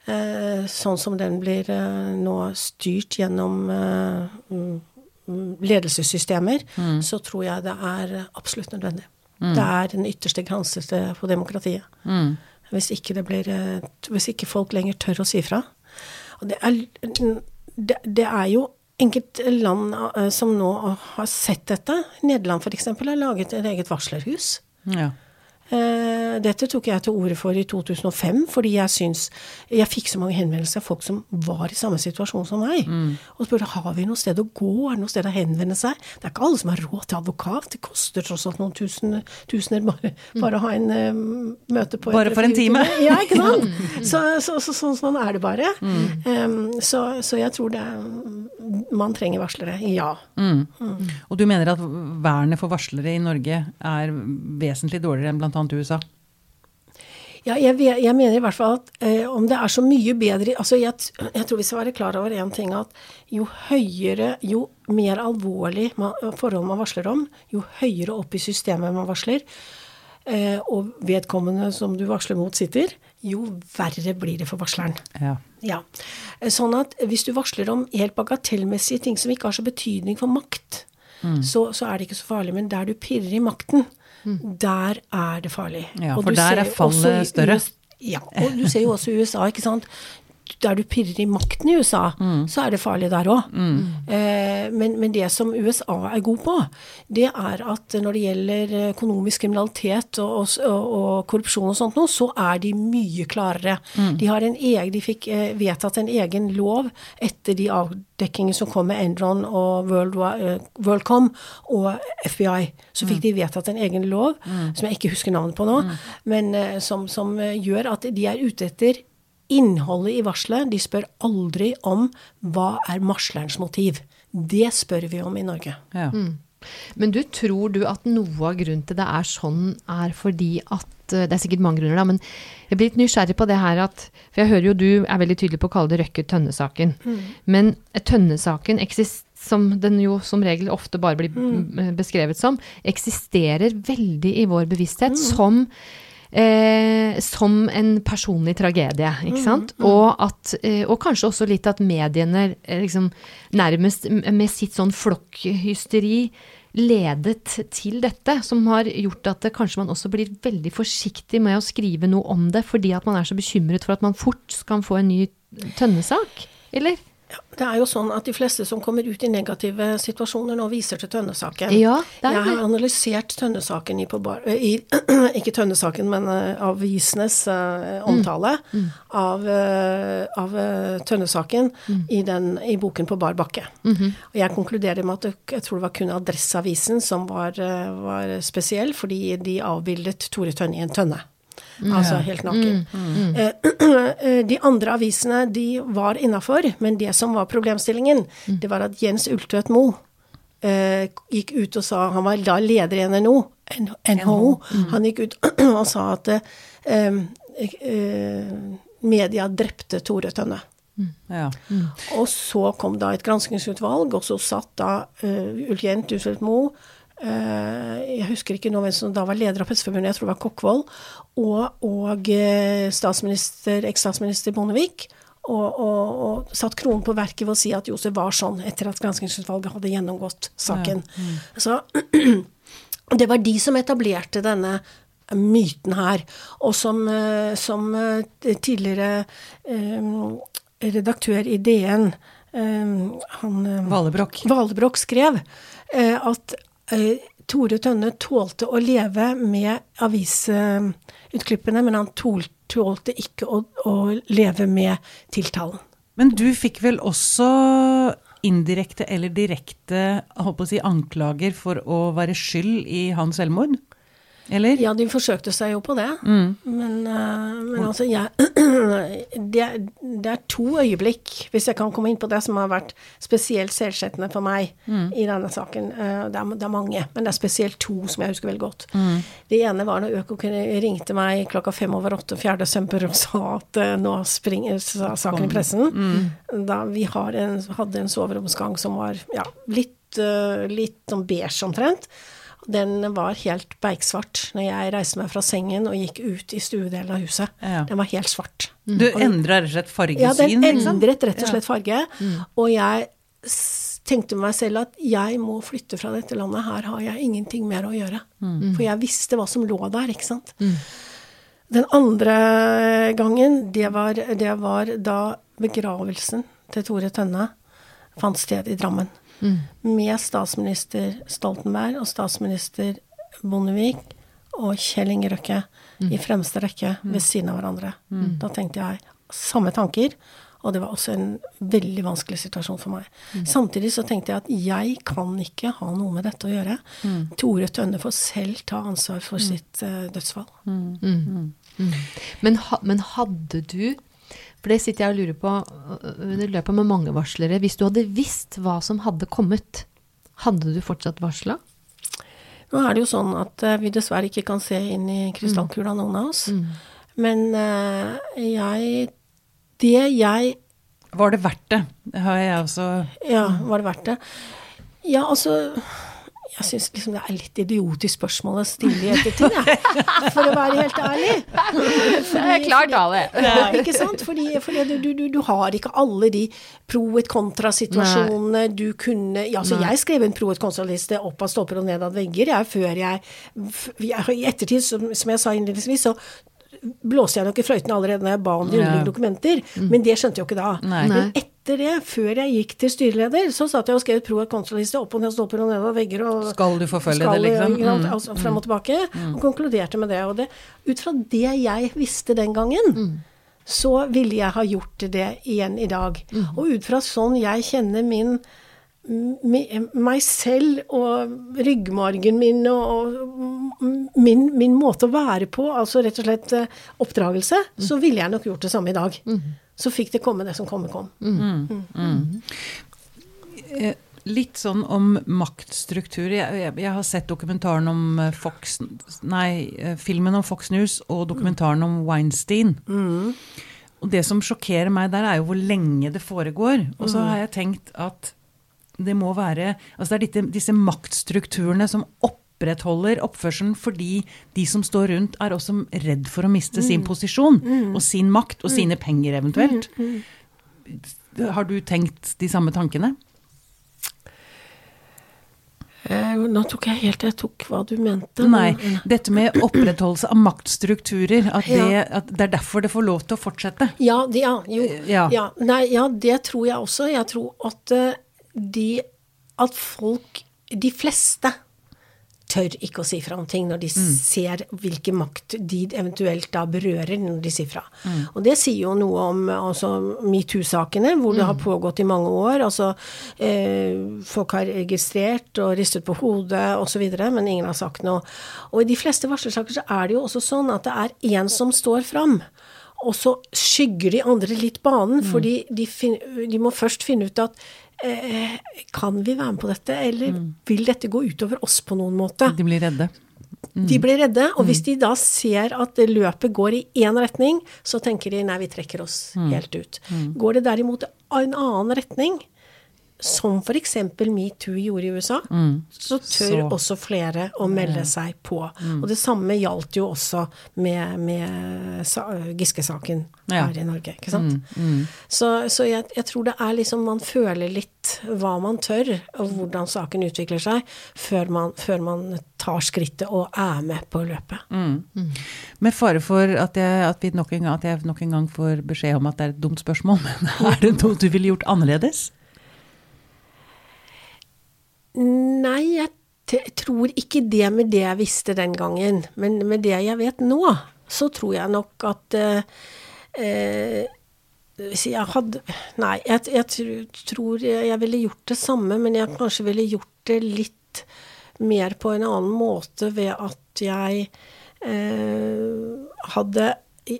eh, sånn som den blir eh, nå styrt gjennom eh, ledelsessystemer, mm, ledelsessystemer, så tror jeg det er absolutt nødvendig. Det er den ytterste grense på demokratiet. Hvis, ikke det blir, eh, hvis ikke folk lenger tør å si fra. Og det er, det, det er jo enkelte land eh, som nå har sett dette. Nederland f.eks. har laget et eget varslerhus.
Ja.
Eh, dette tok jeg til orde for i 2005, fordi jeg syns Jeg fikk så mange henvendelser av folk som var i samme situasjon som meg. Og spurte har vi noe sted å gå, er det noe sted å henvende seg. Det er ikke alle som har råd til advokat. Det koster tross alt noen tusen, tusener bare, bare å ha en eh, møte på
Bare for en time.
Ja, ikke <laughs> sant? Så, så, så, sånn, sånn er det bare. Um, så, så jeg tror det man trenger varslere. Ja.
Og du mener at vernet for varslere i Norge er vesentlig dårligere enn bl.a. USA?
Ja, jeg, jeg mener i hvert fall at eh, om det er så mye bedre altså jeg, jeg tror vi skal være klar over én ting, at jo høyere, jo mer alvorlig man, forhold man varsler om, jo høyere opp i systemet man varsler, eh, og vedkommende som du varsler mot sitter, jo verre blir det for varsleren.
Ja.
Ja. Sånn at hvis du varsler om helt bagatellmessige ting som ikke har så betydning for makt,
Mm.
så, så er det ikke så farlig. Men der du pirrer i makten, der er det farlig.
Ja,
Og
for der er fallet større.
Ja, og du ser jo også i USA, ikke sant. Der du pirrer i makten i USA,
Mm.
så er det farlig der òg. Eh, men, men det som USA er god på, det er at når det gjelder økonomisk kriminalitet og, og, og korrupsjon og sånt noe, så er de mye klarere. De, har en egen, de fikk eh, vedtatt en egen lov etter de avdekkingene som kom med Endron og World, eh, WorldCom og FBI. Så fikk de vedtatt en egen lov, som jeg ikke husker navnet på nå, men eh, som, som eh, gjør at de er ute etter innholdet i varselet. De spør aldri om hva er varslerens motiv. Det spør vi om i Norge.
Ja.
Men du, tror du at noe av grunnen til det er sånn, er fordi at eh, Det er sikkert mange grunner, da, men jeg blir litt nysgjerrig på det her at For jeg hører jo du er veldig tydelig på å kalle det Røkke-Tønne-saken. Men Tønne-saken som den jo som regel ofte bare blir mm. beskrevet som, eksisterer veldig i vår bevissthet som Eh, som en personlig tragedie, ikke sant? Og, at, eh, og kanskje også litt at mediene eh, liksom nærmest med sitt sånn flokkhysteri ledet til dette, som har gjort at det, kanskje man også blir veldig forsiktig med å skrive noe om det, fordi at man er så bekymret for at man fort kan få en ny tønnesak, eller?
Det er jo sånn at de fleste som kommer ut i negative situasjoner nå, viser til Tønne-saken.
Ja,
Jeg har analysert Tønne-saken i, på bar, i <clears throat> Ikke Tønne-saken, men eh, avisenes uh, omtale av, uh, av eh, Tønne-saken i, den- i boken På bar bakke. Og jeg konkluderer med at det, jeg tror det var kun Adresseavisen som var, eh, var spesiell, fordi de avbildet Tore Tønne i en tønne. Altså helt naken. <clears throat> Eh, De andre avisene de var innafor, men det som var problemstillingen, det var at Jens Ultvedt Moe eh, gikk ut og sa Han var da leder i NNO, NHO. Han gikk ut <clears throat> og sa at eh, eh, media drepte Tore Tønne.
Ja.
Og så kom da et granskingsutvalg, og så satt da uh, Ulf-Jent Utfeldt Moe eh, Jeg husker ikke nå hvem som da var leder av Presseforbundet, jeg tror det var Kokkvold, og, og eh, statsminister, eks-statsminister Bondevik. Og, og, og satt kronen på verket ved å si at Josef var sånn etter at granskingsutvalget hadde gjennomgått saken. Så <clears throat> det var de som etablerte denne myten her, og som, eh, som eh, tidligere eh, redaktør i DN, eh, han eh,
Valebrokk.
Valebrokk skrev eh, at eh, Tore Tønne tålte å leve med avisutklippene, men han tålte ikke å, å leve med tiltalen.
Men du fikk vel også indirekte eller direkte jeg å si, anklager for å være skyld i hans selvmord? Eller?
Ja, de forsøkte seg jo på det.
Mm.
Men, eh, men altså, jeg <clears throat> det, det er to øyeblikk, hvis jeg kan komme inn på det, som har vært spesielt selvsettende for meg
Mm.
i denne saken. Eh, Det er, det er mange, men det er spesielt to som jeg husker veldig godt.
Mm.
Det ene var når Økokrim ringte meg klokka fem over åtte 4. desember og sa at eh, nå springer saken i pressen.
Mm.
Da vi har en, hadde en soveromsgang som var ja, litt, litt sånn beige omtrent. Den var helt beiksvart når jeg reiste meg fra sengen og gikk ut i stuedelen av huset.
Ja.
Den var helt svart.
Du endra rett og slett fargesyn?
Ja, den endret rett og slett farge. Og jeg tenkte med meg selv at jeg må flytte fra dette landet. Her har jeg ingenting mer å gjøre. For jeg visste hva som lå der, ikke sant. Den andre gangen, det var, det var da begravelsen til Tore Tønne fant sted i Drammen. Med statsminister Stoltenberg og statsminister Bondevik og Kjell Inge Røkke i fremste rekke ved siden av hverandre. Da tenkte jeg samme tanker. Og det var også en veldig vanskelig situasjon for meg. Samtidig så tenkte jeg at jeg kan ikke ha noe med dette å gjøre. Tore Tønne får selv ta ansvar for sitt uh, dødsfall.
Men, ha, men hadde du For det sitter jeg og lurer på øh, under løpet med mange varslere. Hvis du hadde visst hva som hadde kommet, hadde du fortsatt varsla?
Nå er det jo sånn at eh, vi dessverre ikke kan se inn i krystallkula, noen av oss. Men eh, jeg Det jeg
Var det verdt det? Det har jeg også
Ja, var det verdt det? Ja, altså Jeg syns liksom det er litt idiotisk spørsmål å stille i ettertid, jeg. For å være helt ærlig.
Fordi, det er klart, Ale.
Ja, ikke sant? Fordi, fordi du, du, du, har ikke alle de pro et kontra-situasjonene du kunne ja, altså Jeg skrev en pro et kontra-liste opp av stolper og ned av vegger, jeg, før jeg, jeg I ettertid, som, som jeg sa innledningsvis, så blåste jeg nok i fløyten allerede når jeg ba om de underliggende dokumenter, mm. men det skjønte jeg jo ikke da. Nei. Men etter det, før jeg gikk til styreleder, så satt jeg og skrev pro og kontraliste opp og ned stolper og ned av vegger og
Skal du forfølge skal, det, liksom?
Mm. Altså, frem og tilbake. Mm. Og konkluderte med det. Og det, ut fra det jeg visste den gangen, mm. så ville jeg ha gjort det igjen i dag. Mm. Og ut fra sånn jeg kjenner min meg selv og ryggmargen min og, min, min, måte å være på, altså rett og slett eh, oppdragelse, mm. så ville jeg nok gjort det samme i dag. Mm. Så fikk det komme det som komme kom. Mm. mm.
mm. Eh, litt sånn om maktstruktur. Jeg, jeg, jeg, har sett dokumentaren om eh, Fox Nei, filmen om Fox News og dokumentaren om Weinstein. Mm. Og det som sjokkerer meg der, er jo hvor lenge det foregår. Og så har jeg tenkt at det må være Altså det er disse, disse maktstrukturene som opprettholder oppførselen fordi de som står rundt, er også redd for å miste mm. sin posisjon mm. og sin makt og mm. sine penger eventuelt. Mm. Mm. Har du tenkt de samme tankene?
Eh, nå tok jeg helt Jeg tok hva du mente.
Nei. Dette med opprettholdelse av maktstrukturer. At det, ja. at det, er derfor det får lov til å fortsette.
Ja, det, ja jo. Ja. ja. Nei, ja, det tror jeg også. Jeg tror at uh, de At folk, de fleste, tør ikke å si fra om ting når de mm. ser hvilken makt de eventuelt da berører når de sier fra. Mm. Og det sier jo noe om altså, metoo-sakene, hvor det har mm. pågått i mange år. Altså, eh, folk har registrert og ristet på hodet osv., men ingen har sagt noe. Og i de fleste varslersaker så er det jo også sånn at det er én som står fram. Og så skygger de andre litt banen, mm. fordi de, de, må først finne ut at eh, Kan vi være med på dette, eller mm. vil dette gå utover oss på noen måte?
De blir redde.
Mm. De blir redde, og hvis mm. de da ser at løpet går i én retning, så tenker de nei, vi trekker oss mm. helt ut. Mm. Går det derimot i en annen retning, som f.eks. metoo gjorde i USA, mm. så tør så. også flere å melde seg på. Mm. Og det samme gjaldt jo også med, med Giske-saken ja. her i Norge. ikke sant? Mm. mm. Så, så jeg, jeg, tror det er liksom Man føler litt hva man tør, og hvordan saken utvikler seg, før man, før man tar skrittet og er med på løpet. Mm.
Mm. Med fare for at jeg, at, nok gang, at jeg nok en gang får beskjed om at det er et dumt spørsmål, <laughs> men er det noe du ville gjort annerledes?
Nei, jeg tror ikke det med det jeg visste den gangen. Men med det jeg vet nå, så tror jeg nok at eh, eh jeg hadde Nei, jeg, jeg, tror jeg ville gjort det samme, men jeg kanskje ville gjort det litt mer på en annen måte ved at jeg eh, hadde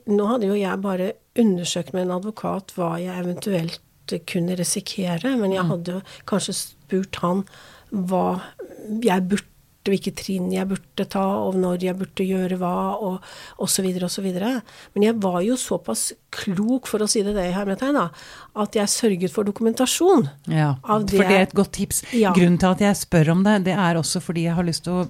Nå hadde jo jeg bare undersøkt med en advokat hva jeg eventuelt kunne risikere, men jeg mm. hadde kanskje spurt han hva jeg burde hvilke trinn jeg burde ta, og når jeg burde gjøre hva, og osv. osv. Men jeg var jo såpass klok, for å si det det i hermetegn, at jeg sørget for dokumentasjon.
Ja, for det er et godt tips. Ja. Grunnen til at jeg spør om det, det er også fordi jeg har lyst til å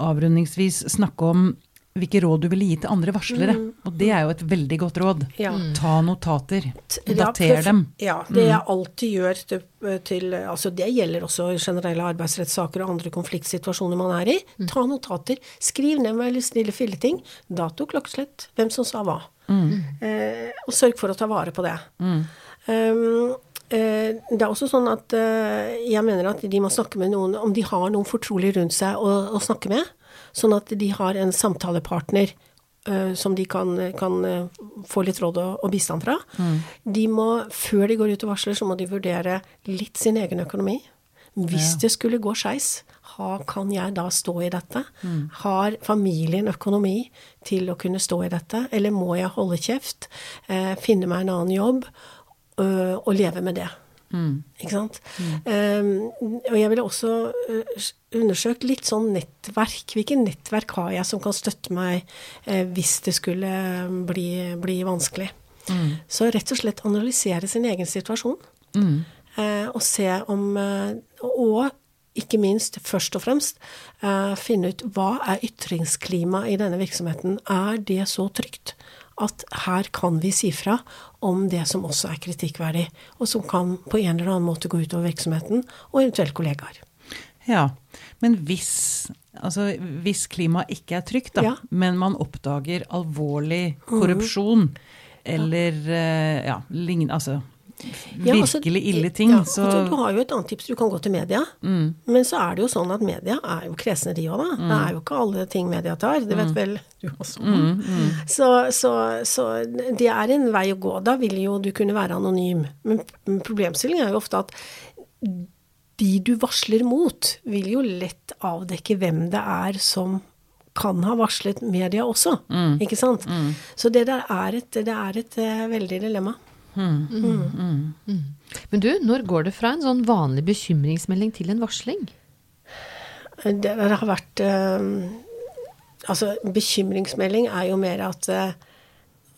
avrundingsvis snakke om hvilke råd du ville gi til andre varslere. Mm. Og det er jo et veldig godt råd. Ja. Ta notater. Dater ja, dem.
Ja, det jeg mm. alltid gjør til, til, Altså det gjelder også generelle arbeidsrettssaker og andre konfliktsituasjoner man er i. Mm. Ta notater. Skriv ned med snille filleting. Dato, klokkeslett, hvem som sa hva. Mm. Eh, og sørg for å ta vare på det. Um, eh, det er også sånn at eh, jeg mener at de må snakke med noen om de har noen fortrolig rundt seg å, å snakke med. Sånn at de har en samtalepartner uh, som de kan, kan uh, få litt råd og, og bistand fra. Mm. De må, før de går ut og varsler, så må de vurdere litt sin egen økonomi. Hvis ja. det skulle gå skeis, kan jeg da stå i dette? Mm. Har familien økonomi til å kunne stå i dette, eller må jeg holde kjeft, uh, finne meg en annen jobb og leve med det? Mm. Ikke sant? Mm. Um, og jeg ville også uh, undersøkt litt sånn nettverk. Hvilke nettverk har jeg som kan støtte meg uh, hvis det skulle bli, bli vanskelig? Mm. Så rett og slett analysere sin egen situasjon. Uh, og se om Og ikke minst, først og fremst, eh, finne ut hva er ytringsklimaet i denne virksomheten. Er det så trygt at her kan vi si fra om det som også er kritikkverdig, og som kan på en eller annen måte gå utover virksomheten og eventuelt kollegaer.
Ja, men hvis, altså, hvis klimaet ikke er trygt, da, ja. men man oppdager alvorlig korrupsjon mm. eller eh, ja, lign, altså ja, altså, virkelig ille ting. Ja,
så altså, Du har jo et annet tips. Du kan gå til media. Mm. Men så er det jo sånn at media er jo kresne, de òg, da. Mm. Det er jo ikke alle ting media tar. Det vet mm. vel du også. Mm, mm. Så, så, så, det er en vei å gå. Da vil jo du kunne være anonym. Men problemstillingen er jo ofte at de du varsler mot, vil jo lett avdekke hvem det er som kan ha varslet media også. Mm. Ikke sant? Så det der er et, det er et uh, veldig dilemma. Mm.
Mm. Mm. Men du, når går det fra en sånn vanlig bekymringsmelding til en varsling?
Det har vært uh, Altså, bekymringsmelding er jo mer at uh,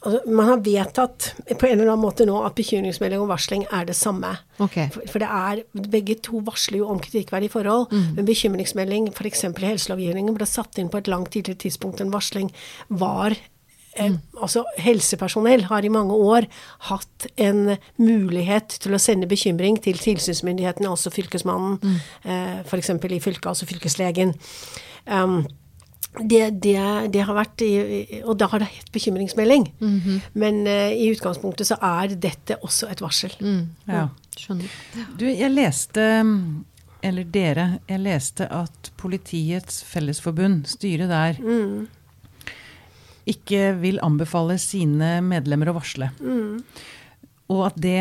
altså, Man har vedtatt på en eller annen måte nå at bekymringsmelding og varsling er det samme.
Okay.
For, for, det er Begge to varsler jo om kritikkverdige forhold. Mm. Men bekymringsmelding, f.eks. i helselovgivningen, ble satt inn på et langt tidligere tidspunkt enn varsling, var mm. Altså, helsepersonell har i mange år hatt en mulighet til å sende bekymring til tilsynsmyndighetene, også Fylkesmannen, mm. eh, f.eks. i fylket, altså fylkeslegen. Um, det, det, det, har vært Og da har det hett bekymringsmelding. Mm -hmm. Men uh, i utgangspunktet så er dette også et varsel.
Mm. Ja. Skjønner.
Du, jeg leste Eller dere, jeg leste at Politiets Fellesforbund, styret der, mm ikke vil anbefale sine medlemmer å varsle. Mm. Og at det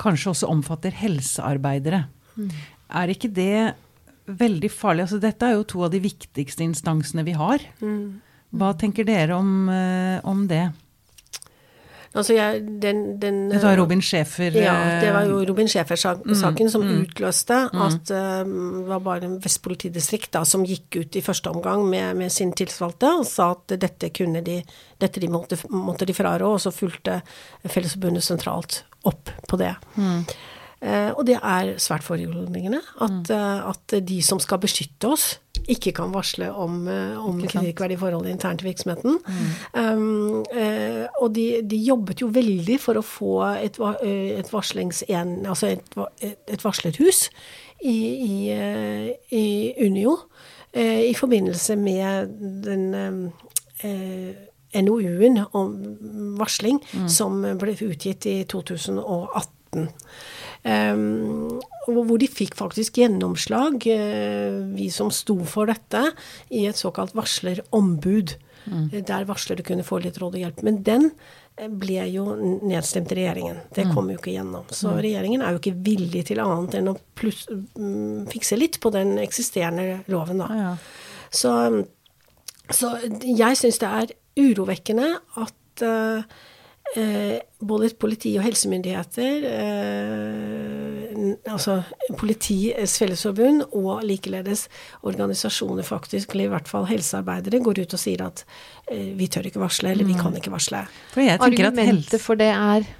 kanskje også omfatter helsearbeidere. Mm. Er ikke det veldig farlig? Altså, dette er jo to av de viktigste instansene vi har. Mm. Hva tenker dere om, eh, om det?
Altså jeg, den, den,
det var Robin Schäfer
Ja, det var jo eh, Robin Schäfer-saken mm, som mm, utløste mm. at uh, det var bare Vest politidistrikt da, som gikk ut i første omgang med, med sin tilsvalgte og sa at dette kunne de, dette de måtte, måtte de frarå, og så fulgte Fellesforbundet sentralt opp på det. Mm. Uh, og det er svært foruroligende at, uh, at de som skal beskytte oss, ikke kan varsle om, eh, om kritikkverdige forhold internt i virksomheten. Mm. Um, og de, de, jobbet jo veldig for å få et, eh, et varslingsen... Altså et, et varslerhus i, i, i Unio i forbindelse med den NOU-en om varsling mm. som ble utgitt i 2018. Um, hvor de fikk faktisk gjennomslag, uh, vi som sto for dette, i et såkalt varslerombud. Mm. Eh, der varslere kunne få litt råd og hjelp. Men den eh, ble jo nedstemt i regjeringen. Det mm. kom jo ikke gjennom. Så mm. regjeringen er jo ikke villig til annet enn å pluss, um, fikse litt på den eksisterende loven, da. Ja, ja. Så, så, jeg syns det er urovekkende at uh, eh, både politi og helsemyndigheter, eh, altså Politiets Fellesforbund og likeledes organisasjoner, faktisk, eller i hvert fall helsearbeidere, går ut og sier at eh, vi tør ikke varsle, eller vi kan ikke varsle.
Argumentet for det er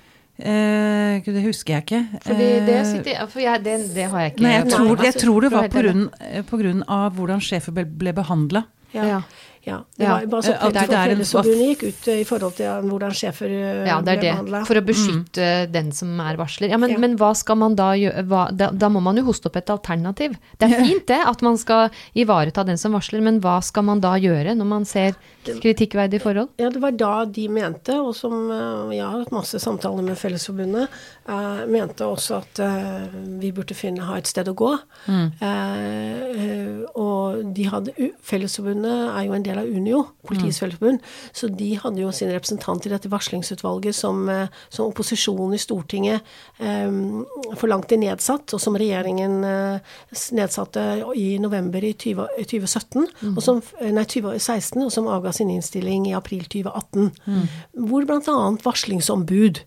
Eh, det husker jeg ikke.
Fordi det, eh, sitter, for jeg, det, det, har jeg ikke.
Nei, jeg, tror, jeg tror det var på grunn, på grunn av hvordan sjefen ble, ble behandla.
Ja. Ja. Ja. Det var bare så at Fellesforbundet gikk ut i forhold til hvordan sjefer
eh, ja, det er ble behandla. For å beskytte mm. den som er varsler. Ja, men, ja. men hva skal man da gjøre? Hva, da, da, må man jo hoste opp et alternativ. Det er fint det, at man skal ivareta den som varsler, men hva skal man da gjøre når man ser kritikkverdige forhold?
Ja, det var da de mente, og som eh, jeg har hatt masse samtaler med Fellesforbundet, uh, mente også at uh, vi burde finne, ha et sted å gå. Mm. Uh, og de hadde Fellesforbundet er jo en del del av Unio, Politiets mm. Fellesforbund. Så de hadde jo sin representant i dette varslingsutvalget som, eh, som opposisjonen i Stortinget um, forlangte nedsatt, og som regjeringen uh, nedsatte i november i 20, 2017, mm. og som, nei, 2016, og som avga sin innstilling i april 2018. Mm. Hvor bl.a. varslingsombud,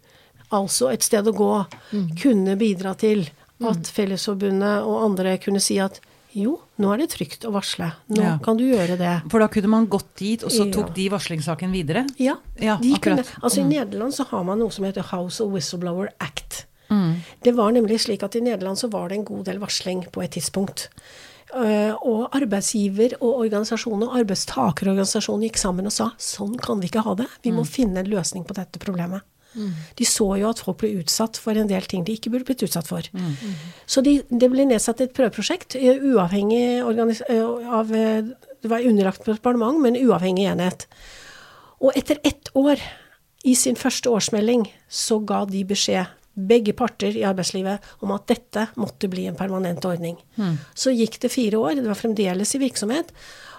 altså et sted å gå, mm. kunne bidra til at mm. Fellesforbundet og andre kunne si at jo, nå er det trygt å varsle. Nå ja. kan du gjøre det.
For da kunne man gått dit, og så tok ja. de varslingssaken videre?
Ja. ja kunne, altså mm. I Nederland så har man noe som heter House of Whistleblower Act. Mm. Det var nemlig slik at i Nederland så var det en god del varsling på et tidspunkt. Uh, og arbeidsgiver og organisasjon og arbeidstakerorganisasjonen gikk sammen og sa sånn kan vi ikke ha det. Vi må mm. finne en løsning på dette problemet. Mm. De så jo at folk ble utsatt for en del ting de ikke burde blitt utsatt for. Mm. Så de, det ble nedsatt et prøveprosjekt, eh, uavhengig eh, av Det var underlagt departement, men uavhengig enhet. Og etter ett år, i sin første årsmelding, så ga de beskjed begge parter i arbeidslivet om at dette måtte bli en permanent ordning. Mm. Så gikk det fire år, det var fremdeles i virksomhet.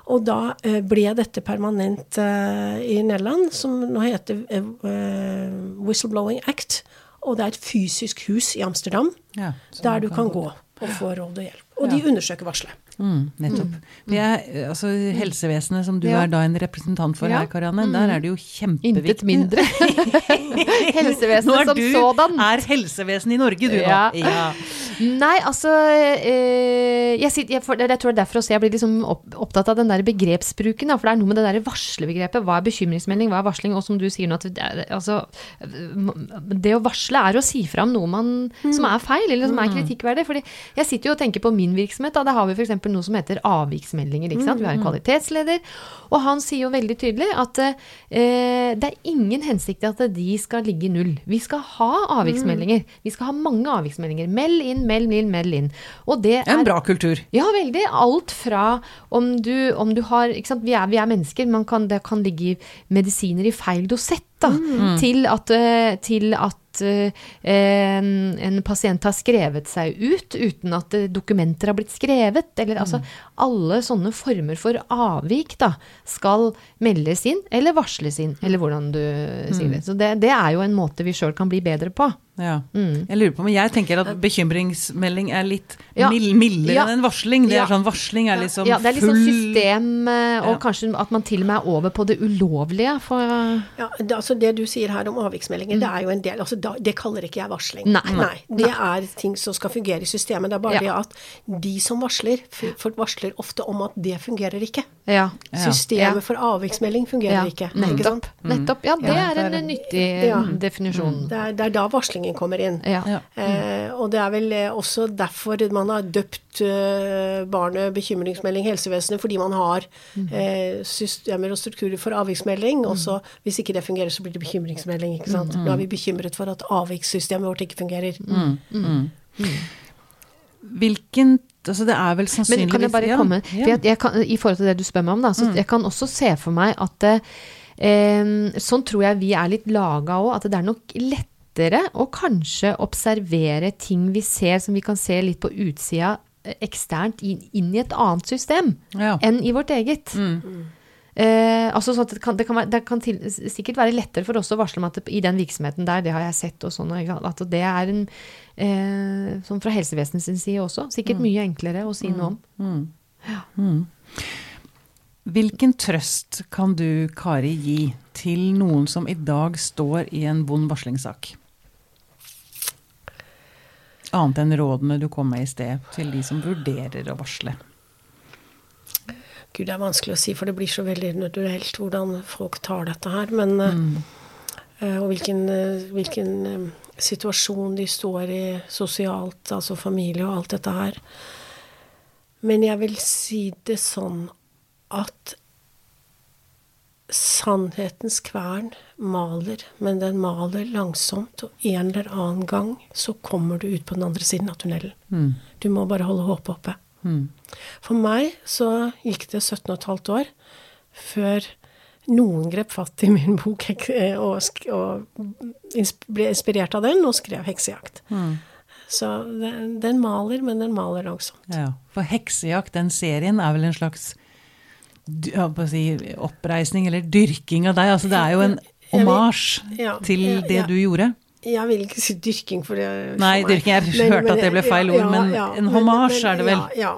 Og da uh, ble dette permanent uh, i Nederland, som nå heter uh, Whistleblowing Act. Og det er et fysisk hus i Amsterdam ja, der du kan, kan gå og få råd og hjelp. Og de undersøker varselet.
Mm, nettopp. Mm. Er, altså, helsevesenet, som du ja. er da en representant for ja. her, Karianne, mm. der er det jo kjempeviktig
Intet mindre. <laughs> helsevesenet som sådan.
Er du er helsevesenet i Norge, du ja. nå. Ja.
Nei, altså eh, jeg, jeg, for, jeg, tror det er derfor også jeg blir liksom opptatt av den der begrepsbruken. Da, for det er noe med det der varslebegrepet. Hva er bekymringsmelding, hva er varsling? Og som du sier nå, at altså, det å varsle er å si fram noe man, som er feil, eller som er mm. kritikkverdig. fordi jeg sitter jo og tenker på min virksomhet. Da, der har vi f.eks noe som heter avviksmeldinger. Ikke sant? Vi har en mm. kvalitetsleder, og han sier jo veldig tydelig at eh, det er ingen hensikt i at de skal ligge i null. Vi skal ha avviksmeldinger. Mm. Vi skal ha mange avviksmeldinger. Meld inn, meld inn, meld inn.
Og det er En bra kultur.
Ja, veldig. Alt fra om du, om du har ikke sant? Vi er, vi er mennesker. Kan, det kan ligge medisiner i feil dosett. Da, mm. til, at, eh, til at Eh, en, en, pasient har skrevet seg ut uten at dokumenter har blitt skrevet. Eller altså mm. alle sånne former for avvik da, skal meldes inn eller varsles inn, eller hvordan du mm. sier det. Så det, det er jo en måte vi sjøl kan bli bedre på.
Ja. Mm. Jeg lurer på, men jeg tenker at bekymringsmelding er litt ja. mildere ja. enn varsling. Det er sånn, Varsling er liksom full
Ja, det er liksom system, eh, og kanskje at man til og med er over på det ulovlige. For
ja, det, altså det du sier her om avviksmeldinger, mm. det er jo en del altså Det kaller ikke jeg varsling.
Nei.
Nei det er ting som skal fungere i systemet. Det er bare det at de som varsler, folk varsler ofte om at det fungerer ikke.
Ja.
Systemet for avviksmelding fungerer ikke.
Nettopp. Nettopp. Ja, det er en nyttig definisjon.
Det er, det er da varslingen bekymringen kommer inn. Ja. Eh, og det er vel eh, også derfor man har døpt eh, barnet bekymringsmelding helsevesenet, fordi man har mm. eh, systemer og strukturer for avviksmelding. Mm. Og så hvis ikke det fungerer, så blir det bekymringsmelding. ikke sant? Mm. Nå er vi bekymret for at avvikssystemet vårt ikke fungerer.
Mm. mm. mm. Hvilken altså Det er vel sannsynligvis
Men kan jeg bare komme ja. jeg, jeg kan, I forhold til det du spør meg om, da. Så jeg kan også se for meg at eh, Sånn tror jeg vi er litt laga òg. At det er nok lett lettere å kanskje observere ting vi ser som vi kan se litt på utsida eh, eksternt inn, inn i et annet system ja. enn i vårt eget. Mm. Eh, altså sånn det kan, det kan, være, det kan til, sikkert være lettere for oss å varsle om at i den virksomheten der, det har jeg sett og sånn, at det er en eh, Sånn fra helsevesenets side også. Sikkert mm. mye enklere å si noe om. Mm. mm. Ja. Mm.
Hvilken trøst kan du, Kari, gi til noen som i dag står i en vond varslingssak? Annet enn rådene du kom med i sted til de som vurderer å varsle?
Gud, det er vanskelig å si, for det blir så veldig individuelt hvordan folk tar dette her. Men, eh, mm. uh, og hvilken, uh, hvilken situasjon de står i sosialt, altså familie og alt dette her. Men jeg vil si det sånn at sannhetens kvern maler, men den maler langsomt, og en eller annen gang så kommer du ut på den andre siden av tunnelen. Mm. Du må bare holde håpet oppe. Mm. For meg så gikk det 17 15 år før noen grep fatt i min bok og, og ble inspirert av den og skrev 'Heksejakt'. Mm. Så den, den, maler, men den maler langsomt.
Ja, For 'Heksejakt', den serien, er vel en slags si, oppreisning eller dyrking av deg. Altså, det er jo en omasj ja, til ja, det du gjorde.
Jeg vil ikke si dyrking, for det
Nei, dyrking, jeg men, hørte at det ble feil ord, men en homasj er det vel?
Ja,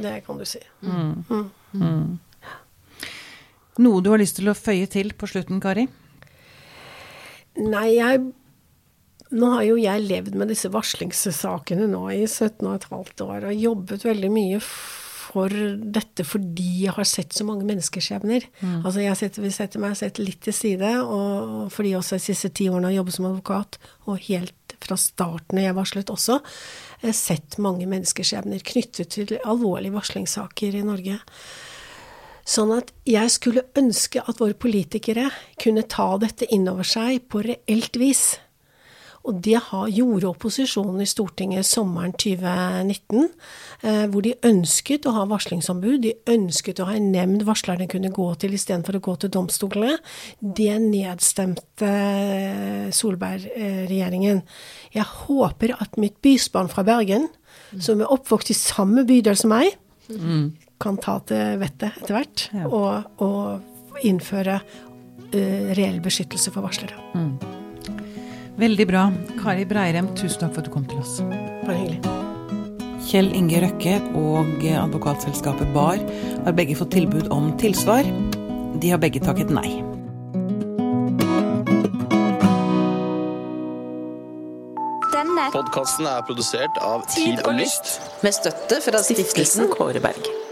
det kan du si. Mm. Mm.
Mm. Noe du har lyst til å føye til på slutten, Kari?
Nei, jeg Nå har jo jeg levd med disse varslingssakene nå i 17 15 år og jobbet veldig mye for dette fordi jeg har sett så mange menneskeskjebner. Mm. Altså jeg setter, vil sette meg sett litt til side, og fordi også de siste ti årene har jobbet som advokat, og helt fra starten jeg varslet også, sett mange menneskeskjebner knyttet til alvorlige varslingssaker i Norge. Sånn at jeg skulle ønske at våre politikere kunne ta dette inn over seg på reelt vis. Og det gjorde opposisjonen i Stortinget sommeren 2019, eh, hvor de ønsket å ha varslingsombud. De ønsket å ha en nemnd varslerne kunne gå til istedenfor å gå til domstolene. Det nedstemte Solberg-regjeringen. Jeg håper at mitt bysbarn fra Bergen, som er oppvokst i samme bydel som meg, mm. kan ta til vettet etter hvert og, og, innføre uh, reell beskyttelse for varslere.
Veldig bra. Kari Breirem, tusen takk for at du kom til oss.
Bare hyggelig.
Kjell Inge Røkke og advokatselskapet BAR har begge fått tilbud om tilsvar. De har begge takket nei.
Denne podkasten er produsert av Tid og Lyst. Med støtte fra stiftelsen Kåre Berg.